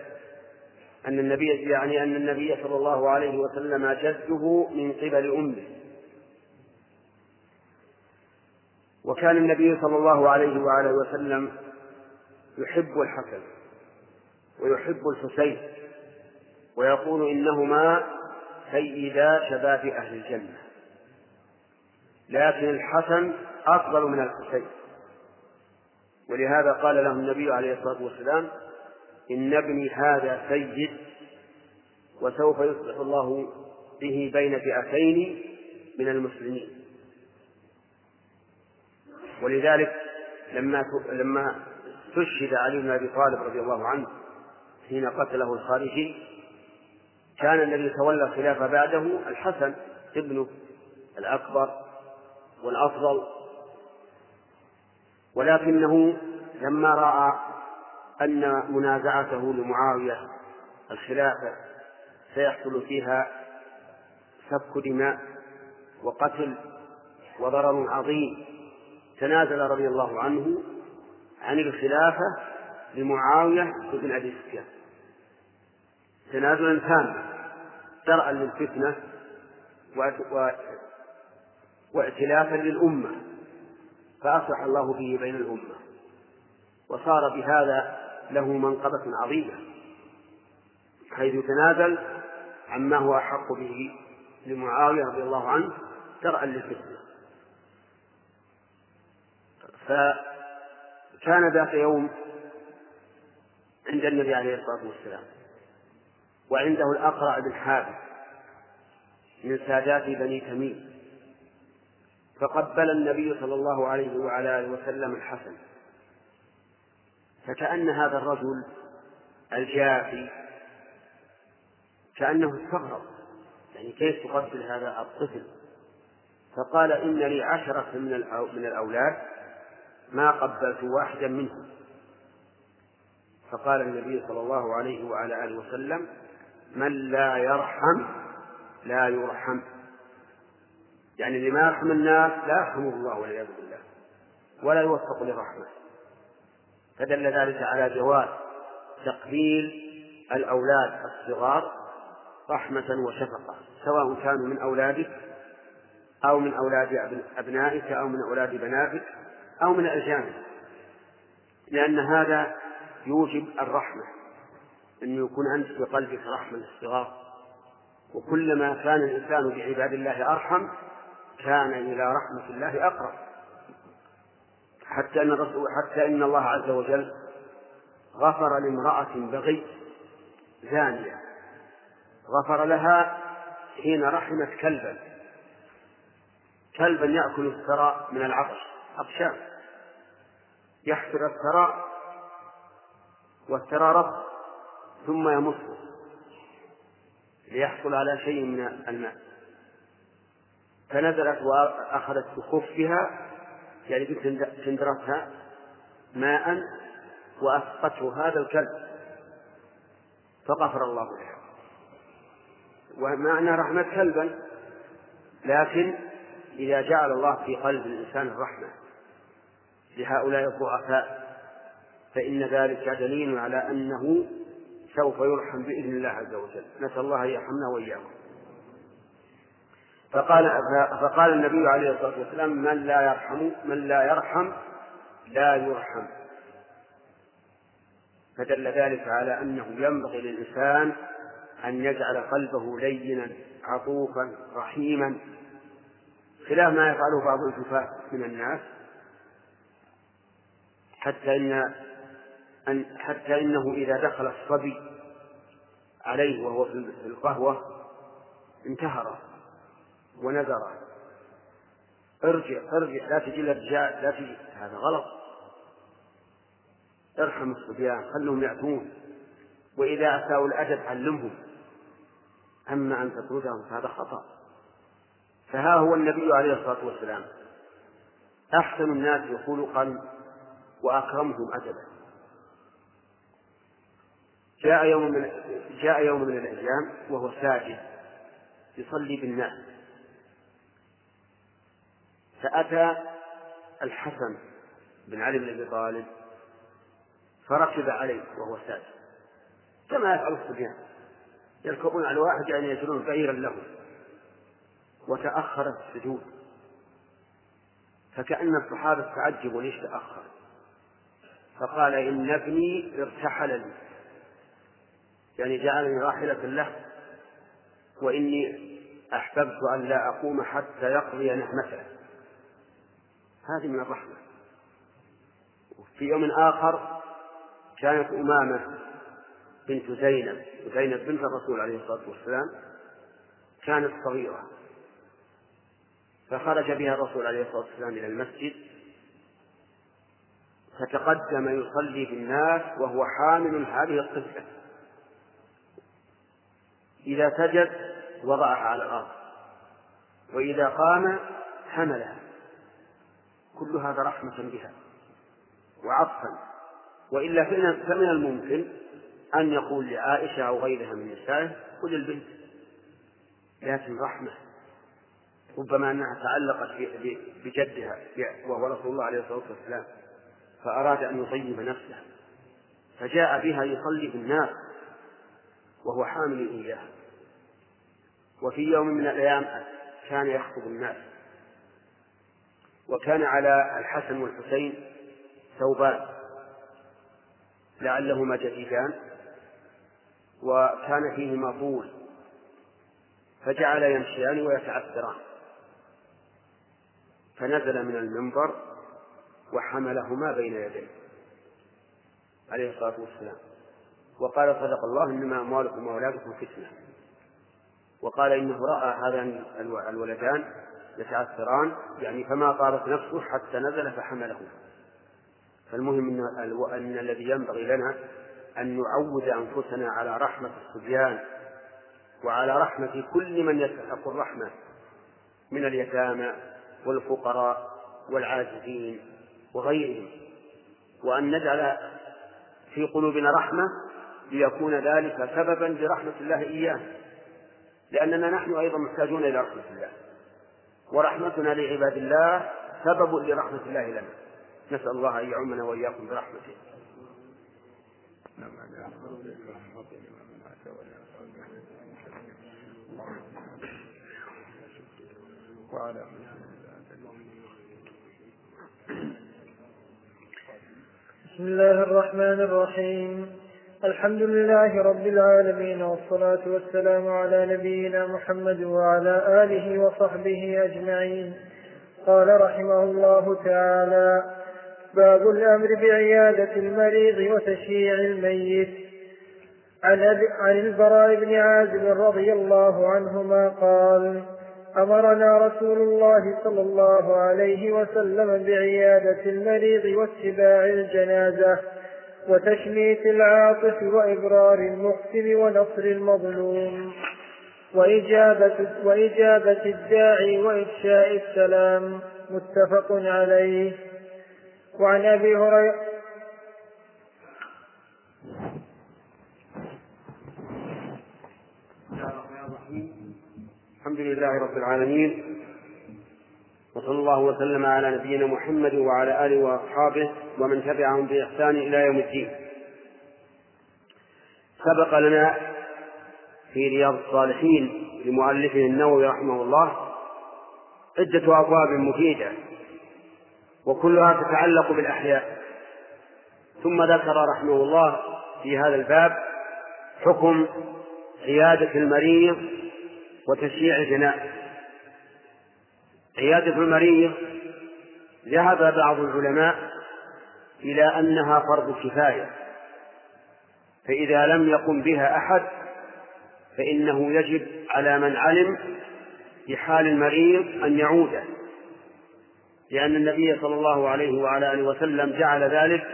أن النبي يعني أن النبي صلى الله عليه وسلم جده من قبل أمه. وكان النبي صلى الله عليه وآله وسلم يحب الحسن ويحب الحسين ويقول إنهما سيدا شباب أهل الجنة. لكن الحسن أفضل من الحسين. ولهذا قال له النبي عليه الصلاة والسلام إن ابني هذا سيد وسوف يصلح الله به بين فئتين من المسلمين. ولذلك لما لما استشهد علي بن أبي طالب رضي الله عنه حين قتله الخارجي كان الذي تولى الخلافه بعده الحسن ابنه الأكبر والأفضل. ولكنه لما رأى أن منازعته لمعاوية الخلافة سيحصل فيها سفك دماء وقتل وضرر عظيم. تنازل رضي الله عنه عن الخلافة لمعاوية بن أبي سفيان. تنازلا تاما درءا للفتنة وائتلافا للأمة فأصلح الله به بين الأمة. وصار بهذا له منقبة عظيمة حيث تنازل عما هو أحق به لمعاوية رضي الله عنه درءا للفتنة. فكان ذات يوم عند النبي عليه الصلاة والسلام وعنده الأقرع بن حابس من سادات بني تميم فقبل النبي صلى الله عليه وعلى آله وسلم الحسن. فكأن هذا الرجل الجافي كأنه استغرب. يعني كيف تقبل هذا الطفل؟ فقال إن لي عشرة من من الأولاد ما قبلت واحدا منهم. فقال النبي صلى الله عليه وعلى آله وسلم من لا يرحم لا يرحم. يعني اللي ما يرحم الناس لا يرحمه الله والعياذ بالله ولا يوفق للرحمة. فدل ذلك على جواز تقبيل الأولاد الصغار رحمة وشفقة سواء كانوا من أولادك أو من أولاد أبنائك أو من أولاد بناتك أو من الأجانب لأن هذا يوجب الرحمة أن يكون أنت في قلبك رحمة للصغار. وكلما كان الإنسان بعباد الله أرحم كان إلى رحمة الله أقرب. حتى أن حتى إن الله عز وجل غفر لامرأة بغي زانية. غفر لها حين رحمت كلبا. كلبا يأكل الثرى من العطش عطشان. يحفر الثرى والثرى رب ثم يمصه ليحصل على شيء من الماء. فنزلت وأخذت بخفها يعني بسندرتها ماء وأسقته هذا الكلب. فغفر الله لها ومعنى رحمة كلبا لكن إذا جعل الله في قلب الإنسان الرحمة لهؤلاء الضعفاء فإن ذلك دليل على أنه سوف يرحم بإذن الله عز وجل. نسأل الله أن يرحمنا وإياكم. فقال فقال النبي عليه الصلاة والسلام من لا يرحم من لا يرحم لا يرحم. فدل ذلك على أنه ينبغي للإنسان أن يجعل قلبه لينا عطوفا رحيما. خلاف ما يفعله بعض الجفاة من الناس. حتى إن أن حتى إنه إذا دخل الصبي عليه وهو في القهوة انتهر ونذر. ارجع ارجع لا تجي الرجال لا تجي. هذا غلط. ارحم الصبيان خلهم يأتون وإذا أساءوا الأدب علمهم. أما أن تطردهم فهذا خطأ. فها هو النبي عليه الصلاة والسلام. أحسن الناس خلقا وأكرمهم أدبا. جاء يوم من جاء يوم من الأيام وهو ساجد يصلي بالناس. فأتى الحسن بن علي بن أبي طالب فركب عليه وهو ساجد كما يفعل الصبيان. يركبون على واحد يعني يجرون بعيرا له. وتأخر السجود. فكأن الصحابة تعجبوا ليش تأخر؟ فقال إن ابني ارتحل لي يعني جعلني راحلة له. وإني أحببت أن لا أقوم حتى يقضي نعمته هذه من الرحمة. في يوم آخر كانت أمامة بنت زينب زينب بنت الرسول عليه الصلاة والسلام كانت صغيرة. فخرج بها الرسول عليه الصلاة والسلام إلى المسجد. فتقدم يصلي بالناس وهو حامل هذه الطفلة إذا سجد وضعها على الأرض. وإذا قام حملها. كل هذا رحمة بها وعطفا. وإلا فمن الممكن أن يقول لعائشة أو غيرها من نسائه خذ البنت. لكن رحمة. ربما أنها تعلقت بجدها وهو رسول الله عليه الصلاة والسلام فأراد أن يطيب نفسه فجاء بها يصلي بالناس وهو حامل إياها. وفي يوم من الأيام كان يخطب الناس. وكان على الحسن والحسين ثوبان لعلهما جديدان وكان فيهما طول فجعل يمشيان ويتعثران. فنزل من المنبر وحملهما بين يديه عليه الصلاة والسلام. وقال صدق الله إنما أموالكم وأولادكم فتنة. وقال إنه رأى هذان الولدان يتعثران يعني فما طابت نفسه حتى نزل فحمله. فالمهم أن, أن الذي ينبغي لنا أن نعود أنفسنا على رحمة الصبيان وعلى رحمة كل من يستحق الرحمة من اليتامى والفقراء والعاجزين وغيرهم وأن نجعل في قلوبنا رحمة ليكون ذلك سببا لرحمة الله إياه لأننا نحن أيضا محتاجون إلى رحمة الله. ورحمتنا لعباد الله سبب لرحمة الله لنا. نسأل الله أن يعمنا وإياكم برحمته. وعلى بسم الله الرحمن الرحيم. الحمد لله رب العالمين والصلاة والسلام على نبينا محمد وعلى آله وصحبه أجمعين. قال رحمه الله تعالى باب الأمر بعيادة المريض وتشييع الميت. عن, عن البراء بن عازب رضي الله عنهما قال أمرنا رسول الله صلى الله عليه وسلم بعيادة المريض واتباع الجنازة. وتشميت العاطف وإبرار المحسن ونصر المظلوم. وإجابة, وإجابة الداعي وإفشاء السلام متفق عليه. وعن أبي هريرة الحمد لله رب العالمين. وصلى الله وسلم على نبينا محمد وعلى آله وأصحابه ومن تبعهم بإحسان إلى يوم الدين. سبق لنا في رياض الصالحين لمؤلفه النووي رحمه الله عدة أبواب مفيدة وكلها تتعلق بالأحياء. ثم ذكر رحمه الله في هذا الباب حكم عيادة المريض وتشييع الجنائز عيادة المريض ذهب بعض العلماء إلى أنها فرض كفاية فإذا لم يقم بها أحد فإنه يجب على من علم في حال المريض أن يعود لأن النبي صلى الله عليه وعلى آله وسلم جعل ذلك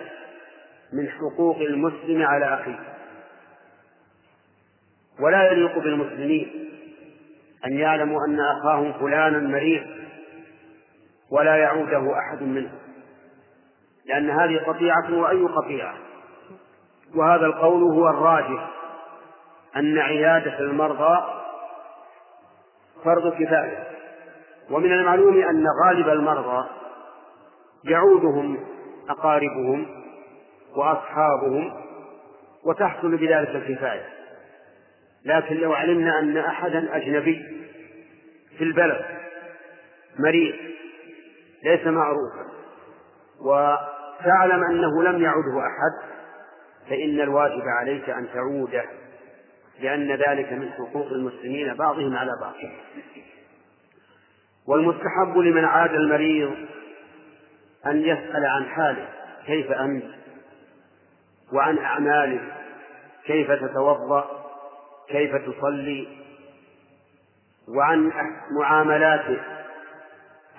من حقوق المسلم على أخيه. ولا يليق بالمسلمين أن يعلموا أن أخاهم فلانا مريض ولا يعوده أحد منهم لأن هذه قطيعة وأي قطيعة. وهذا القول هو الراجح. أن عيادة المرضى فرض كفاية. ومن المعلوم أن غالب المرضى يعودهم أقاربهم وأصحابهم وتحصل بذلك الكفاية. لكن لو علمنا أن أحدا أجنبي في البلد مريض ليس معروفا. وتعلم أنه لم يعده أحد فإن الواجب عليك أن تعوده لأن ذلك من حقوق المسلمين بعضهم على بعض. والمستحب لمن عاد المريض أن يسأل عن حاله كيف أنت؟ وعن أعماله كيف تتوضأ؟ كيف تصلي؟ وعن معاملاته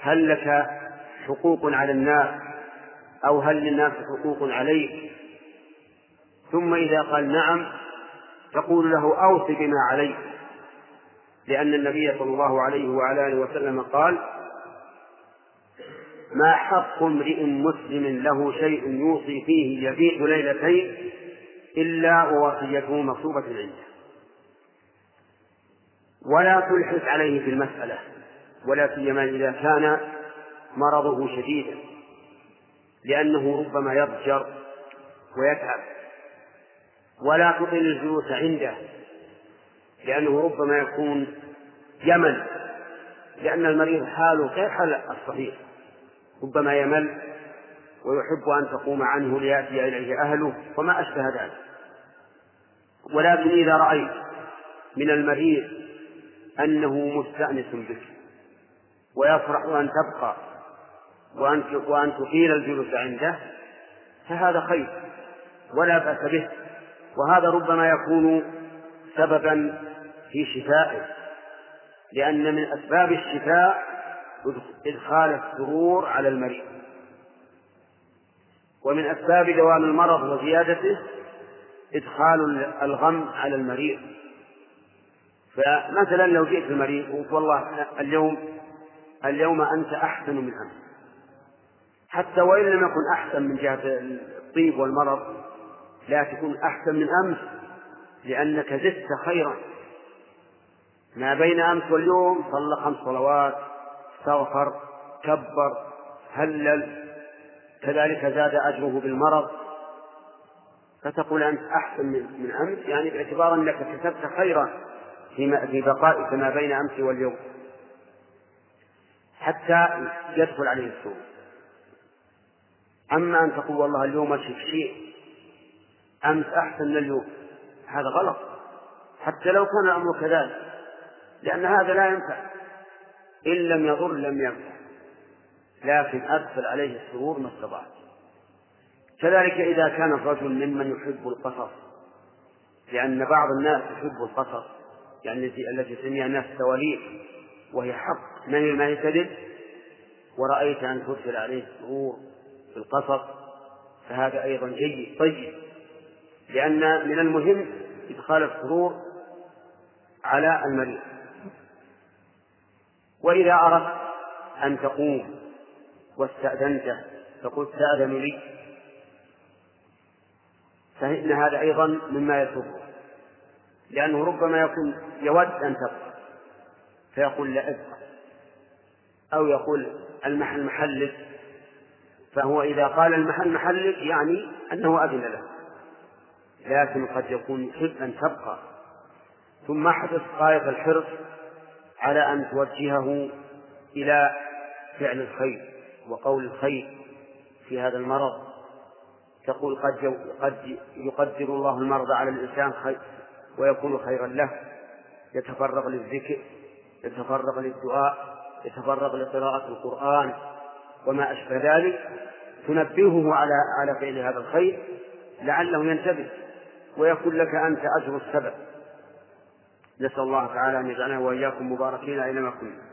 هل لك حقوق على الناس أو هل للناس حقوق عليك ثم إذا قال نعم تقول له أوصي بما عليك. لأن النبي صلى الله عليه وعلى آله وسلم قال ما حق امرئ مسلم له شيء يوصي فيه يبيت ليلتين إلا ووصيته مكتوبة عنده. ولا تلحق عليه في المسألة ولا سيما إذا كان مرضه شديدا لأنه ربما يضجر ويتعب. ولا تطل الجلوس عنده لأنه ربما يكون يمل لأن المريض حاله غير حال الصحيح. ربما يمل ويحب أن تقوم عنه ليأتي إليه أهله وما أشبه ذلك. ولكن إذا رأيت من المريض أنه مستأنس بك ويفرح أن تبقى وأن وأن تطيل الجلوس عنده فهذا خير ولا بأس به. وهذا ربما يكون سببا في شفائه لأن من أسباب الشفاء إدخال السرور على المريض. ومن أسباب دوام المرض وزيادته إدخال الغم على المريض. فمثلا لو جئت المريض وقلت والله اليوم اليوم أنت أحسن من أمس. حتى وإن لم يكن أحسن من جهة الطيب والمرض لا تكون أحسن من أمس لأنك زدت خيرا. ما بين أمس واليوم صلى خمس صلوات استغفر كبر هلل كذلك زاد أجره بالمرض. فتقول أنت أحسن من أمس؟ يعني باعتبار أنك كسبت خيرا في بقائك ما بين أمس واليوم. حتى يدخل عليه السوء. أما أن تقول والله اليوم أشرك شيء أمس أحسن من اليوم. هذا غلط. حتى لو كان الأمر كذلك لأن هذا لا ينفع. إن لم يضر لم ينفع. لكن أدخل عليه السرور ما استطعت. كذلك إذا كان الرجل ممن يحب القصص لأن بعض الناس يحب القصص يعني التي سميها الناس تواليف وهي حق. من ما يكذب ورأيت أن تدخل عليه السرور. في القصص فهذا أيضا جيد طيب. لأن من المهم إدخال السرور على المريض. وإذا أردت أن تقوم واستأذنته فقلت تأذن لي. فإن هذا أيضا مما يسره. لأنه ربما يكون يود أن تبقى فيقول لا ابقى أو يقول المحل محلل فهو إذا قال المحل محلل يعني أنه أذن له. لكن قد يكون يحب أن تبقى. ثم احرص غاية الحرص على أن توجهه إلى فعل الخير وقول الخير في هذا المرض. تقول قد قد يقدر الله المرض على الإنسان خير ويكون خيرا له. يتفرغ للذكر يتفرغ للدعاء يتفرغ لقراءة القرآن. وما أشبه ذلك تنبهه على على فعل هذا الخير لعله ينتبه ويكون لك أنت أجر السبب. نسأل الله تعالى أن يجعلنا وإياكم مباركين أينما كنا.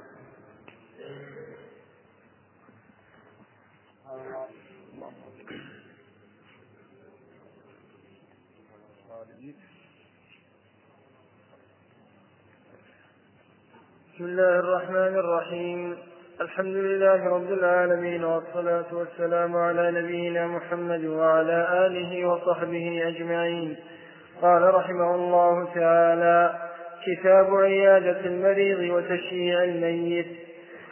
بسم الله الرحمن الرحيم. الحمد لله رب العالمين والصلاة والسلام على نبينا محمد وعلى آله وصحبه أجمعين. قال رحمه الله تعالى كتاب عيادة المريض وتشييع الميت.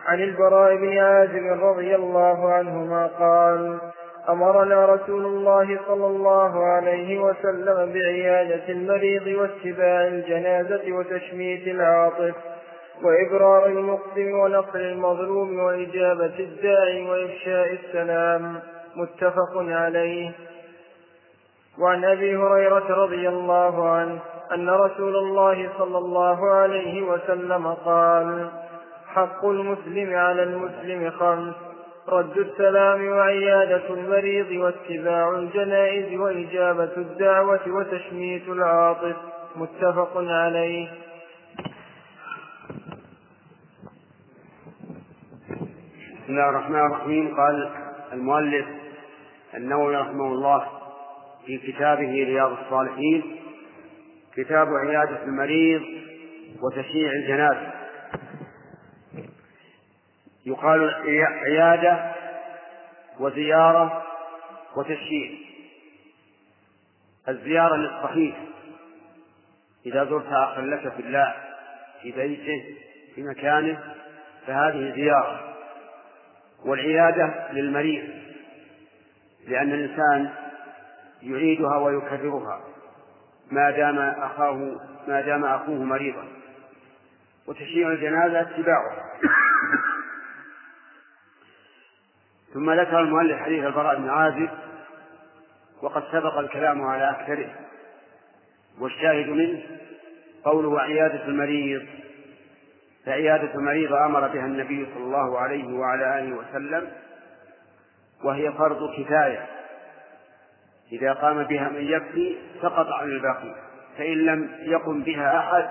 عن البراء بن عازب رضي الله عنهما قال أمرنا رسول الله صلى الله عليه وسلم بعيادة المريض واتباع الجنازة وتشميت العاطف. وإبرار المقدم ونصر المظلوم وإجابة الداعي وإفشاء السلام متفق عليه. وعن أبي هريرة رضي الله عنه أن رسول الله صلى الله عليه وسلم قال حق المسلم على المسلم خمس رد السلام وعيادة المريض واتباع الجنائز وإجابة الدعوة وتشميت العاطف متفق عليه. بسم الله الرحمن الرحيم. قال المؤلف النووي رحمه الله في كتابه رياض الصالحين كتاب عيادة المريض وتشييع الجنازة. يقال عيادة وزيارة وتشييع. الزيارة للصحيح. إذا زرت أخا لك في الله في بيته في مكانه فهذه زيارة. والعيادة للمريض لأن الإنسان يعيدها ويكررها ما دام أخاه ما دام أخوه مريضا. وتشييع الجنازة اتباعه. ثم ذكر المؤلف حديث البراء بن عازب وقد سبق الكلام على أكثره. والشاهد منه قوله عيادة المريض فعيادة المريض أمر بها النبي صلى الله عليه وعلى آله وسلم وهي فرض كفاية. إذا قام بها من يكفي سقط عن الباقي فإن لم يقم بها أحد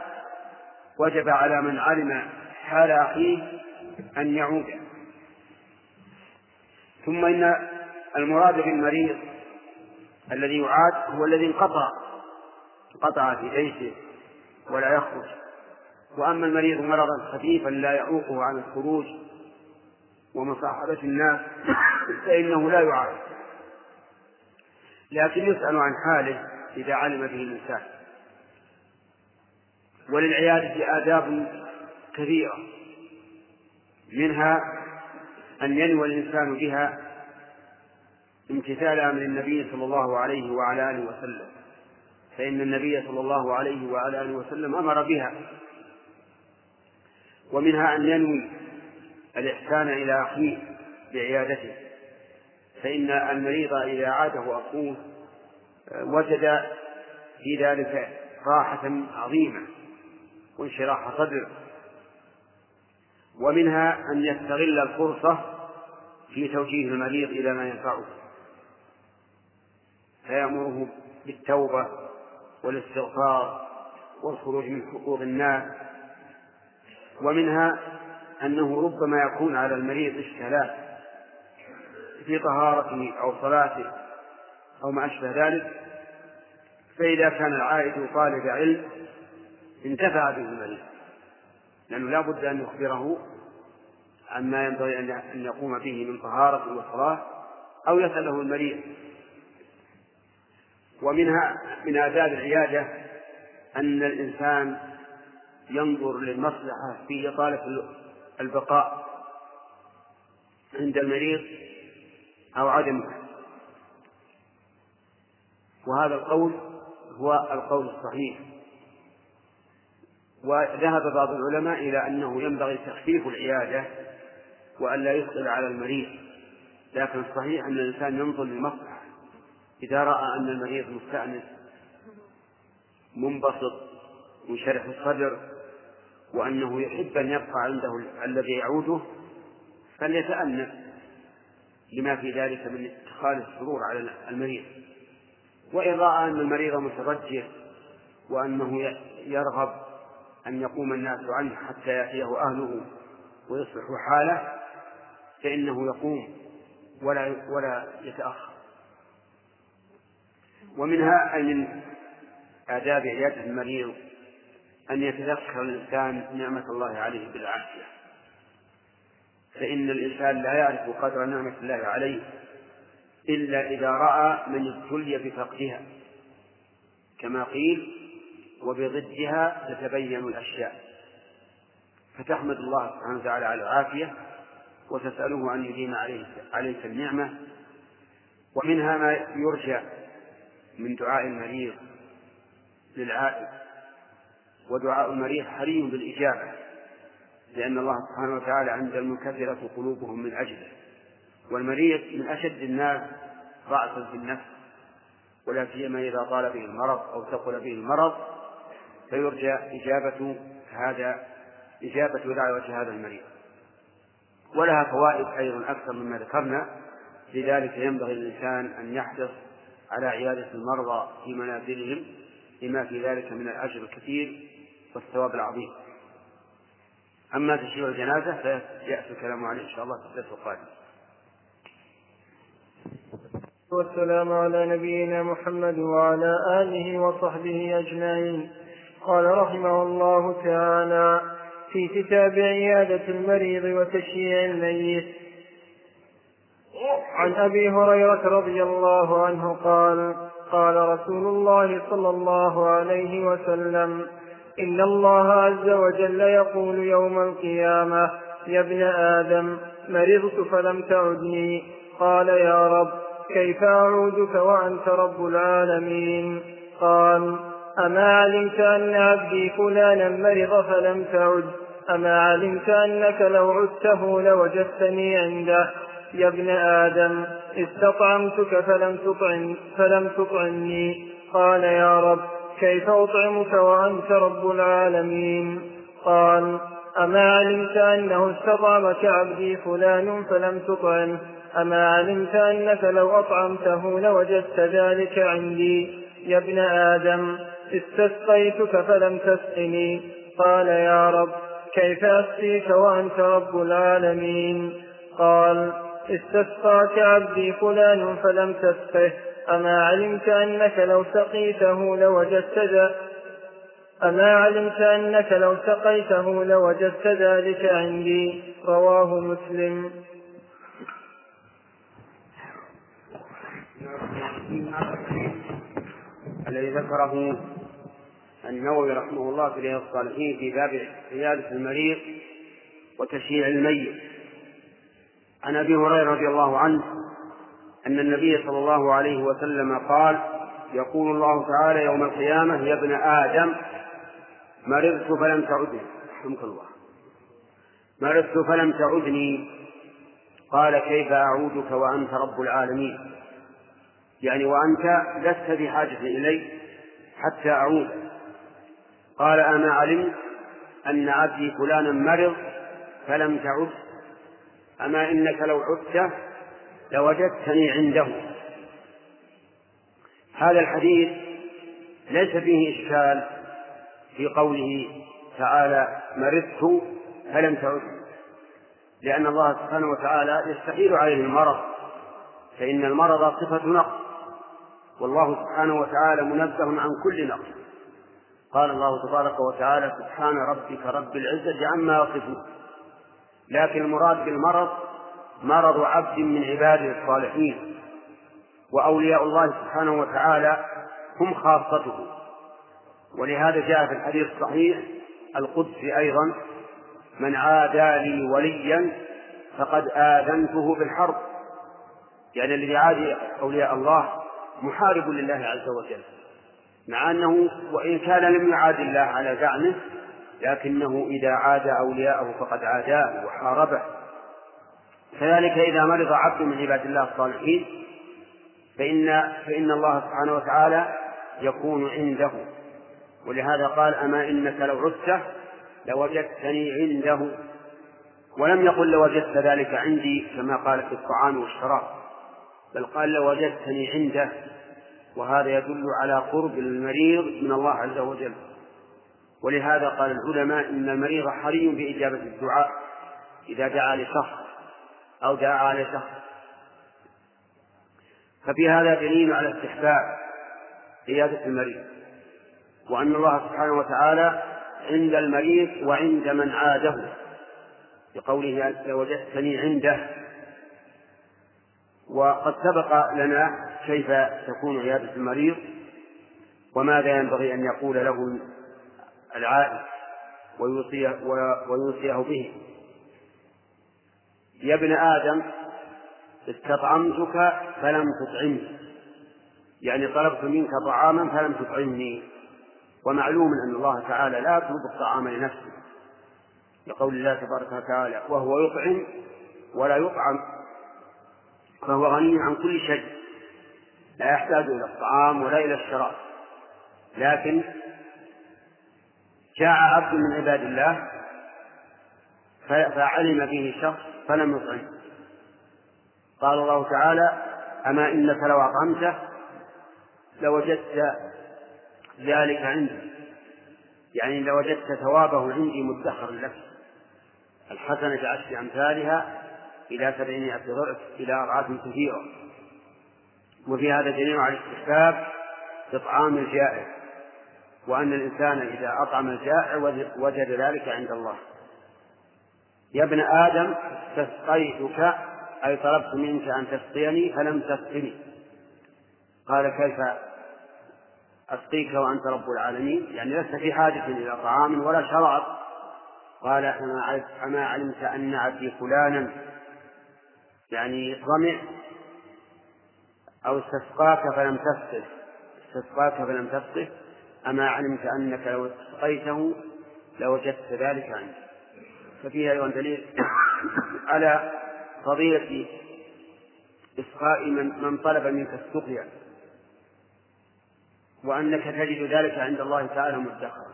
وجب على من علم حال أخيه أن يعود. ثم إن المراد بالمريض الذي يعاد هو الذي انقطع انقطع في بيته ولا يخرج. وأما المريض مرضا خفيفا لا يعوقه عن الخروج ومصاحبة الناس فإنه لا يعاد لكن يسأل عن حاله إذا علم به الإنسان. وللعيادة آداب كثيرة. منها أن ينوي الإنسان بها امتثال أمر النبي صلى الله عليه وعلى آله وسلم. فإن النبي صلى الله عليه وعلى آله وسلم أمر بها. ومنها أن ينوي الإحسان إلى أخيه بعيادته فإن المريض إذا عاده أخوه وجد في ذلك راحة عظيمة وانشراح صدر. ومنها أن يستغل الفرصة في توجيه المريض إلى ما ينفعه فيأمره بالتوبة والاستغفار والخروج من حقوق الناس. ومنها أنه ربما يكون على المريض اشكالات في طهارته أو صلاته أو ما أشبه ذلك فإذا كان العائد طالب علم انتفع به المريض لأنه لا بد أن يخبره عما ينبغي أن يقوم به من طهارة وصلاة أو يسأله المريض. ومنها من آداب العيادة أن الإنسان ينظر للمصلحة في إطالة البقاء عند المريض أو عدمها وهذا القول هو القول الصحيح. وذهب بعض العلماء إلى أنه ينبغي تخفيف العيادة وأن لا يثقل على المريض. لكن الصحيح أن الإنسان ينظر للمصلحة. إذا رأى أن المريض مستأنس منبسط منشرح الصدر وأنه يحب أن يبقى عنده الذي يعوده فليتأنى لما في ذلك من إدخال السرور على المريض. وإن رأى أن المريض مترجح وأنه يرغب أن يقوم الناس عنه حتى يأتيه أهله ويصلحوا حاله فإنه يقوم ولا ولا يتأخر. ومنها أي من آداب عيادة المريض أن يتذكر الإنسان نعمة الله عليه بالعافية. فإن الإنسان لا يعرف قدر نعمة الله عليه إلا إذا رأى من ابتلي بفقدها. كما قيل وبضدها تتبين الأشياء فتحمد الله سبحانه وتعالى على العافية وتسأله أن يديم عليك النعمة. ومنها ما يرجى من دعاء المريض للعائد. ودعاء المريض حري بالإجابة لأن الله سبحانه وتعالى عند المنكسرة قلوبهم من أجله والمريض من أشد الناس ضعفا في النفس ولا سيما إذا طال به المرض أو ثقل به المرض فيرجى إجابة هذا إجابة دعوة هذا المريض. ولها فوائد أيضا أكثر مما ذكرنا لذلك ينبغي للإنسان أن يحرص على عيادة المرضى في منازلهم لما في ذلك من الأجر الكثير والثواب العظيم. أما تشييع الجنازة فيأتي الكلام عليه إن شاء الله في الدرس القادم. والسلام على نبينا محمد وعلى آله وصحبه أجمعين. قال رحمه الله تعالى في كتاب عيادة المريض وتشييع الميت. عن أبي هريرة رضي الله عنه قال قال رسول الله صلى الله عليه وسلم إن الله عز وجل يقول يوم القيامة يا ابن آدم مرضت فلم تعدني. قال يا رب كيف أعودك وأنت رب العالمين؟ قال أما علمت أن عبدي فلانا مرض فلم تعد أما علمت أنك لو عدته لوجدتني عنده. يا ابن آدم استطعمتك فلم تطعم فلم تطعمني قال يا رب كيف أطعمك وأنت رب العالمين؟ قال أما علمت أنه استطعمك عبدي فلان فلم تطعمه أما علمت أنك لو أطعمته لوجدت ذلك عندي. يا ابن آدم استسقيتك فلم تسقني. قال يا رب كيف أسقيك وأنت رب العالمين؟ قال استسقاك عبدي فلان فلم تسقه. أما علمت أنك لو سقيته لوجدت ذا أما علمت أنك لو سقيته لوجدت ذلك عندي. رواه مسلم. الذي ذكره النووي رحمه الله في رياض الصالحين في باب عيادة المريض وتشييع الميت. عن أبي هريرة رضي الله عنه أن النبي صلى الله عليه وسلم قال يقول الله تعالى يوم القيامة يا ابن آدم مرضت فلم تعدني رحمك الله. مرضت فلم تعدني قال كيف أعودك وأنت رب العالمين؟ يعني وأنت لست بحاجة إلي حتى أعود. قال أما علمت أن عبدي فلانا مرض فلم تعد. أما إنك لو عدت لوجدتني عنده. هذا الحديث ليس فيه إشكال في قوله تعالى مرضت فلم تعد لأن الله سبحانه وتعالى يستحيل عليه المرض فإن المرض صفة نقص والله سبحانه وتعالى منزه عن كل نقص. قال الله تبارك وتعالى سبحان ربك رب العزة عما يصفون. لكن المراد بالمرض مرض عبد من عباده الصالحين وأولياء الله سبحانه وتعالى هم خاصته. ولهذا جاء في الحديث الصحيح القدسي أيضا من عادى لي وليا فقد آذنته بالحرب. يعني الذي عادي أولياء الله محارب لله عز وجل مع أنه وإن كان لم يعاد الله على زعمه لكنه إذا عاد أولياءه فقد عاداه وحاربه. كذلك إذا مرض عبد من عباد الله الصالحين فإن فإن الله سبحانه وتعالى يكون عنده. ولهذا قال أما إنك لو عدت لوجدتني عنده. ولم يقل لوجدت ذلك عندي كما قال في الطعام والشراب بل قال لوجدتني عنده. وهذا يدل على قرب المريض من الله عز وجل. ولهذا قال العلماء إن المريض حري بإجابة الدعاء إذا دعا لشخص. أو دعا لشخص ففي هذا دليل على استحباب عيادة المريض وأن الله سبحانه وتعالى عند المريض وعند من عاده بقوله لوجدتني عنده وقد سبق لنا كيف تكون عيادة المريض وماذا ينبغي أن يقول له العائد ويوصيه, ويوصيه به. يا ابن آدم استطعمتك فلم تطعمني. يعني طلبت منك طعاما فلم تطعمني. ومعلوم أن الله تعالى لا يطلب الطعام لنفسه. لقول الله تبارك وتعالى وهو يطعم ولا يطعم. فهو غني عن كل شيء. لا يحتاج إلى الطعام ولا إلى الشراب. لكن جاء عبد من عباد الله فعلم به شخص فلم يطعم. قال الله تعالى أما إنك لو أطعمته لوجدت ذلك عندي. يعني لوجدت ثوابه عندي مدخرا لك. الحسنة بعشر أمثالها إلى سبعمائة ضعف إلى أضعاف كثيرة. وفي هذا دليل على استحباب إطعام الجائع وأن الإنسان إذا أطعم الجائع وجد ذلك عند الله. يا ابن آدم استسقيتك أي طلبت منك أن تسقيني فلم تسقني. قال كيف أسقيك وأنت رب العالمين؟ يعني لست في حاجة إلى طعام ولا شراب. قال أما علمت أن عبدي فلانا يعني ظمئ أو استسقاك فلم تسقه. استسقاك فلم تسقه. أما علمت أنك لو اسقيته لوجدت ذلك عنك ففيها أيضا دليل على فضيلة إسقاء من, من طلب منك السقيا وأنك تجد ذلك عند الله تعالى مدخرا.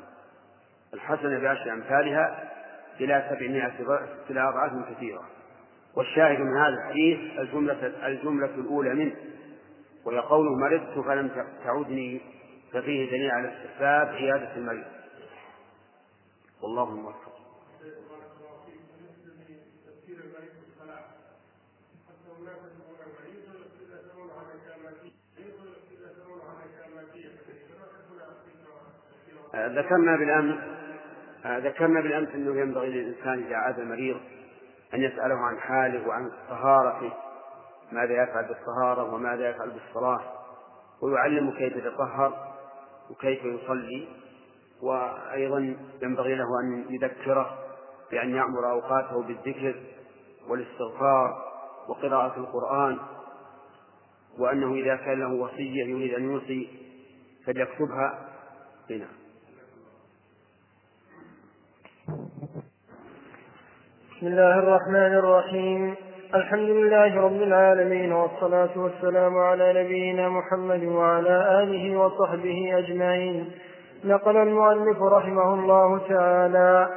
الحسنة بعشر أمثالها إلى سبعمائة إلى أضعاف كثيرة. والشاهد من هذا الحديث الجملة الجملة الأولى منه وهي قوله مرضت فلم تعدني. ففيه دليل على استحباب عيادة المريض. والله موفق. ذكرنا بالأمس ذكرنا بالأمس أنه ينبغي للإنسان إذا عاد مريض أن يسأله عن حاله وعن طهارته ماذا يفعل بالطهارة وماذا يفعل بالصلاة ويعلمه كيف يتطهر وكيف يصلي وأيضا ينبغي له أن يذكره بأن يعمر أوقاته بالذكر والاستغفار وقراءة القرآن وأنه إذا كان له وصية يريد أن يوصي فليكتبها. هنا بسم الله الرحمن الرحيم الحمد لله رب العالمين والصلاة والسلام على نبينا محمد وعلى آله وصحبه أجمعين نقل المؤلف رحمه الله تعالى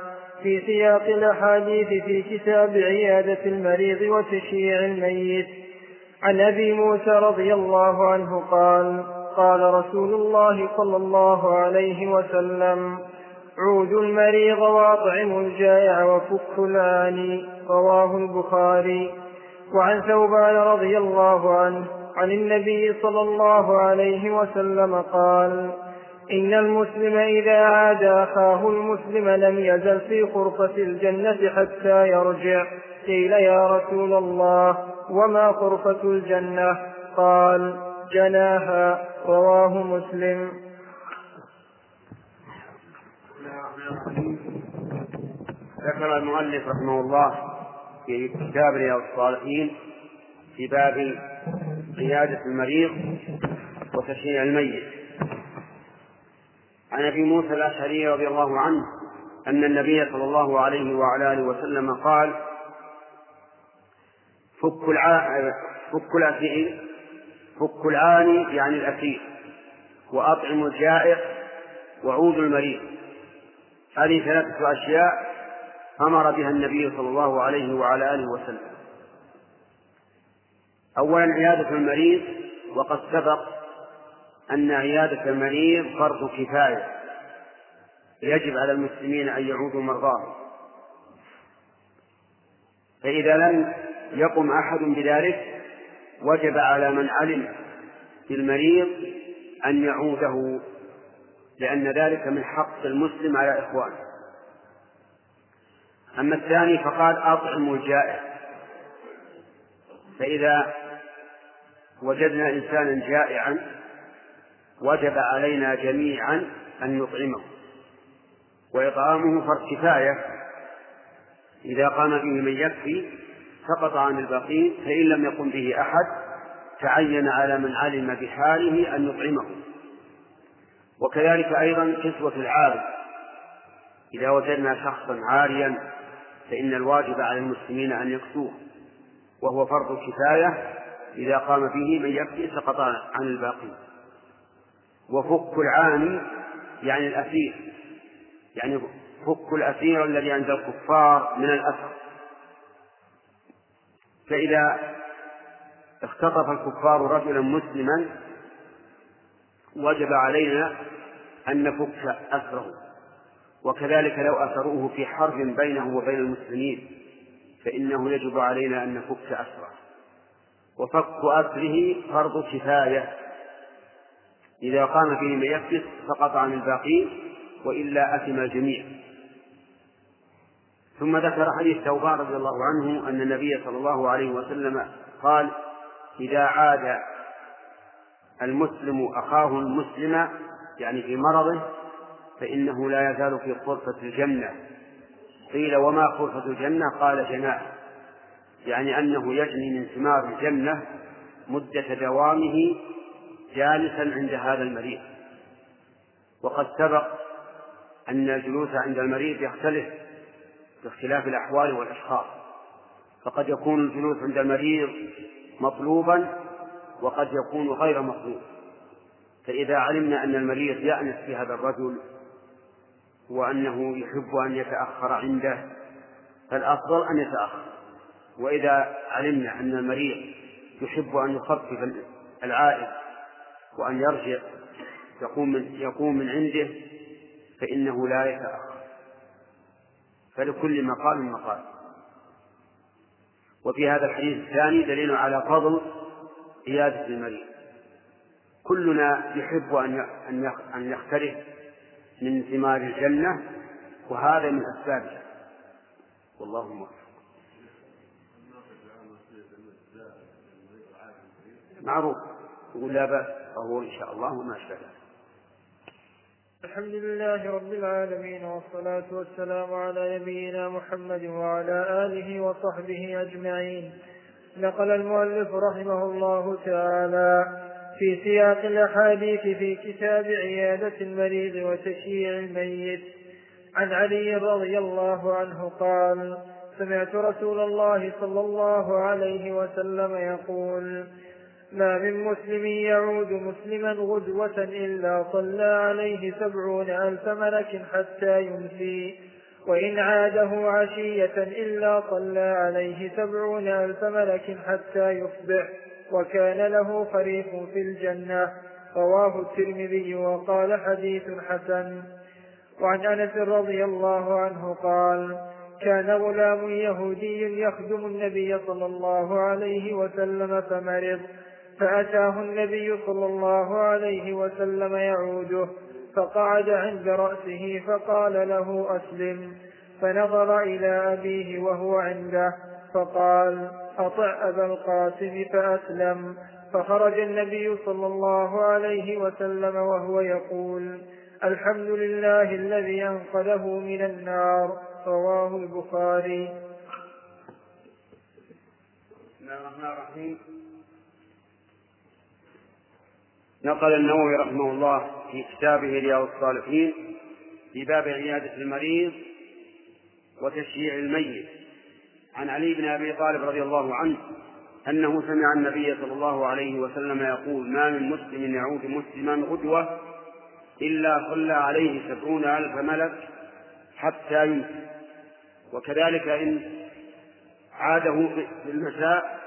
في سياق الأحاديث في كتاب عيادة المريض وتشييع الميت عن أبي موسى رضي الله عنه قال قال رسول الله صلى الله عليه وسلم عودوا المريض وأطعموا الجائع وفكوا العاني رواه البخاري. وعن ثوبان رضي الله عنه عن النبي صلى الله عليه وسلم قال إن المسلم إذا عاد أخاه المسلم لم يزل في غرفة الجنة حتى يرجع قيل يا رسول الله وما غرفة الجنة؟ قال جناها. رواه مسلم. ذكر المؤلف رحمه الله في كتاب رياض الصالحين في باب عيادة المريض وتشييع الميت. عن أبي موسى الأشعري رضي الله عنه أن النبي صلى الله عليه وعلى آله وسلم قال فك الع... فك الاسير فك العاني يعني الاسير وأطعم الجائع وعود المريض. هذه ثلاثة أشياء أمر بها النبي صلى الله عليه وعلى آله وسلم. اولا عيادة المريض وقد سبق أن عيادة المريض فرض كفاية يجب على المسلمين أن يعودوا مرضاهم. فإذا لم يقم أحد بذلك وجب على من علم بالمريض أن يعوده. لأن ذلك من حق المسلم على إخوانه. أما الثاني فقال أطعموا الجائع. فإذا وجدنا إنسانا جائعا وجب علينا جميعا أن نطعمه وإطعامه فرض كفاية. إذا قام به من يكفي سقط عن البقين فإن لم يقم به أحد تعين على من علم بحاله أن يطعمه. وكذلك أيضا كسوة العاري إذا وجدنا شخصا عاريا فإن الواجب على المسلمين أن يكسوه. وهو فرض كفاية إذا قام به من يكفي سقط عن الباقين. وفك العاني يعني الأسير. يعني فك الأسير الذي عند الكفار من الأسر. فإذا اختطف الكفار رجلا مسلما وجب علينا أن نفك أسره وكذلك لو أسروه في حرب بينه وبين المسلمين فإنه يجب علينا أن نفك أسره وفك أسره فرض كفاية. إذا قام به من يكفر سقط عن الباقين وإلا أثم الجميع ثم ذكر حديث ثوبان رضي الله عنه أن النبي صلى الله عليه وسلم قال إذا عاد المسلم أخاه المسلم يعني في مرضه فإنه لا يزال في غرفة الجنة. قيل وما غرفة الجنة؟ قال جناح. يعني أنه يجني من ثمار الجنة مدة دوامه جالسا عند هذا المريض. وقد سبق أن الجلوس عند المريض يختلف باختلاف الأحوال والأشخاص. فقد يكون الجلوس عند المريض مطلوبا وقد يكون غير مطلوب فإذا علمنا أن المريض يأنس بهذا الرجل وأنه يحب أن يتأخر عنده فالأفضل أن يتأخر. وإذا علمنا أن المريض يحب أن يخفف العائد وأن يرجع يقوم من يقوم من عنده فإنه لا يتأخر. فلكل مقام مقال. وفي هذا الحديث الثاني دليل على فضل عيادة المريض. كلنا يحب أن أن يختلف من ثمار الجنة وهذا من أسبابها والله موفق. معروف. يقول لا بأس فهو إن شاء الله وما أشبه. الحمد لله رب العالمين والصلاة والسلام على نبينا محمد وعلى آله وصحبه أجمعين. نقل المؤلف رحمه الله تعالى في سياق الأحاديث في كتاب عيادة المريض وتشييع الميت. عن علي رضي الله عنه قال سمعت رسول الله صلى الله عليه وسلم يقول ما من مسلم يعود مسلما غدوة إلا صلى عليه سبعون ألف ملك حتى يمسي وإن عاده عشية إلا صلى عليه سبعون ألف ملك حتى يصبح وكان له فريق في الجنة. رواه الترمذي وقال حديث حسن. وعن أنس رضي الله عنه قال كان غلام يهودي يخدم النبي صلى الله عليه وسلم فمرض فأتاه النبي صلى الله عليه وسلم يعوده. فقعد عند رأسه فقال له أسلم. فنظر إلى أبيه وهو عنده فقال أطع أبا القاسم فأسلم. فخرج النبي صلى الله عليه وسلم وهو يقول الحمد لله الذي أنقذه من النار. رواه البخاري. بسم الله الرحمن الرحيم. نقل النووي رحمه الله في كتابه رياض الصالحين في باب عيادة المريض وتشييع الميت. عن علي بن أبي طالب رضي الله عنه أنه سمع النبي صلى الله عليه وسلم يقول ما من مسلم يعود مسلما غدوة إلا صلى عليه سبعون ألف ملك حتى يمسي وكذلك إن عاده في المساء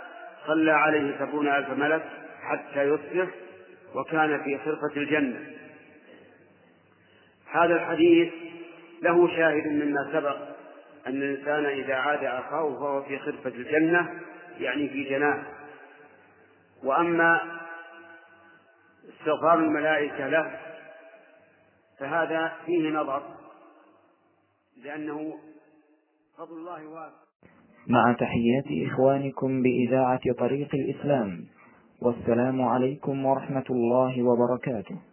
صلى عليه سبعون ألف ملك حتى يصبح وكان في خرفة الجنة. هذا الحديث له شاهد مما سبق أن الإنسان إذا عاد أخاه فهو في خرفة الجنة يعني في جناه وأما استغفار الملائكة له فهذا فيه نظر لأنه فضل الله واسع. مع تحيات إخوانكم بإذاعة طريق الإسلام والسلام عليكم ورحمة الله وبركاته.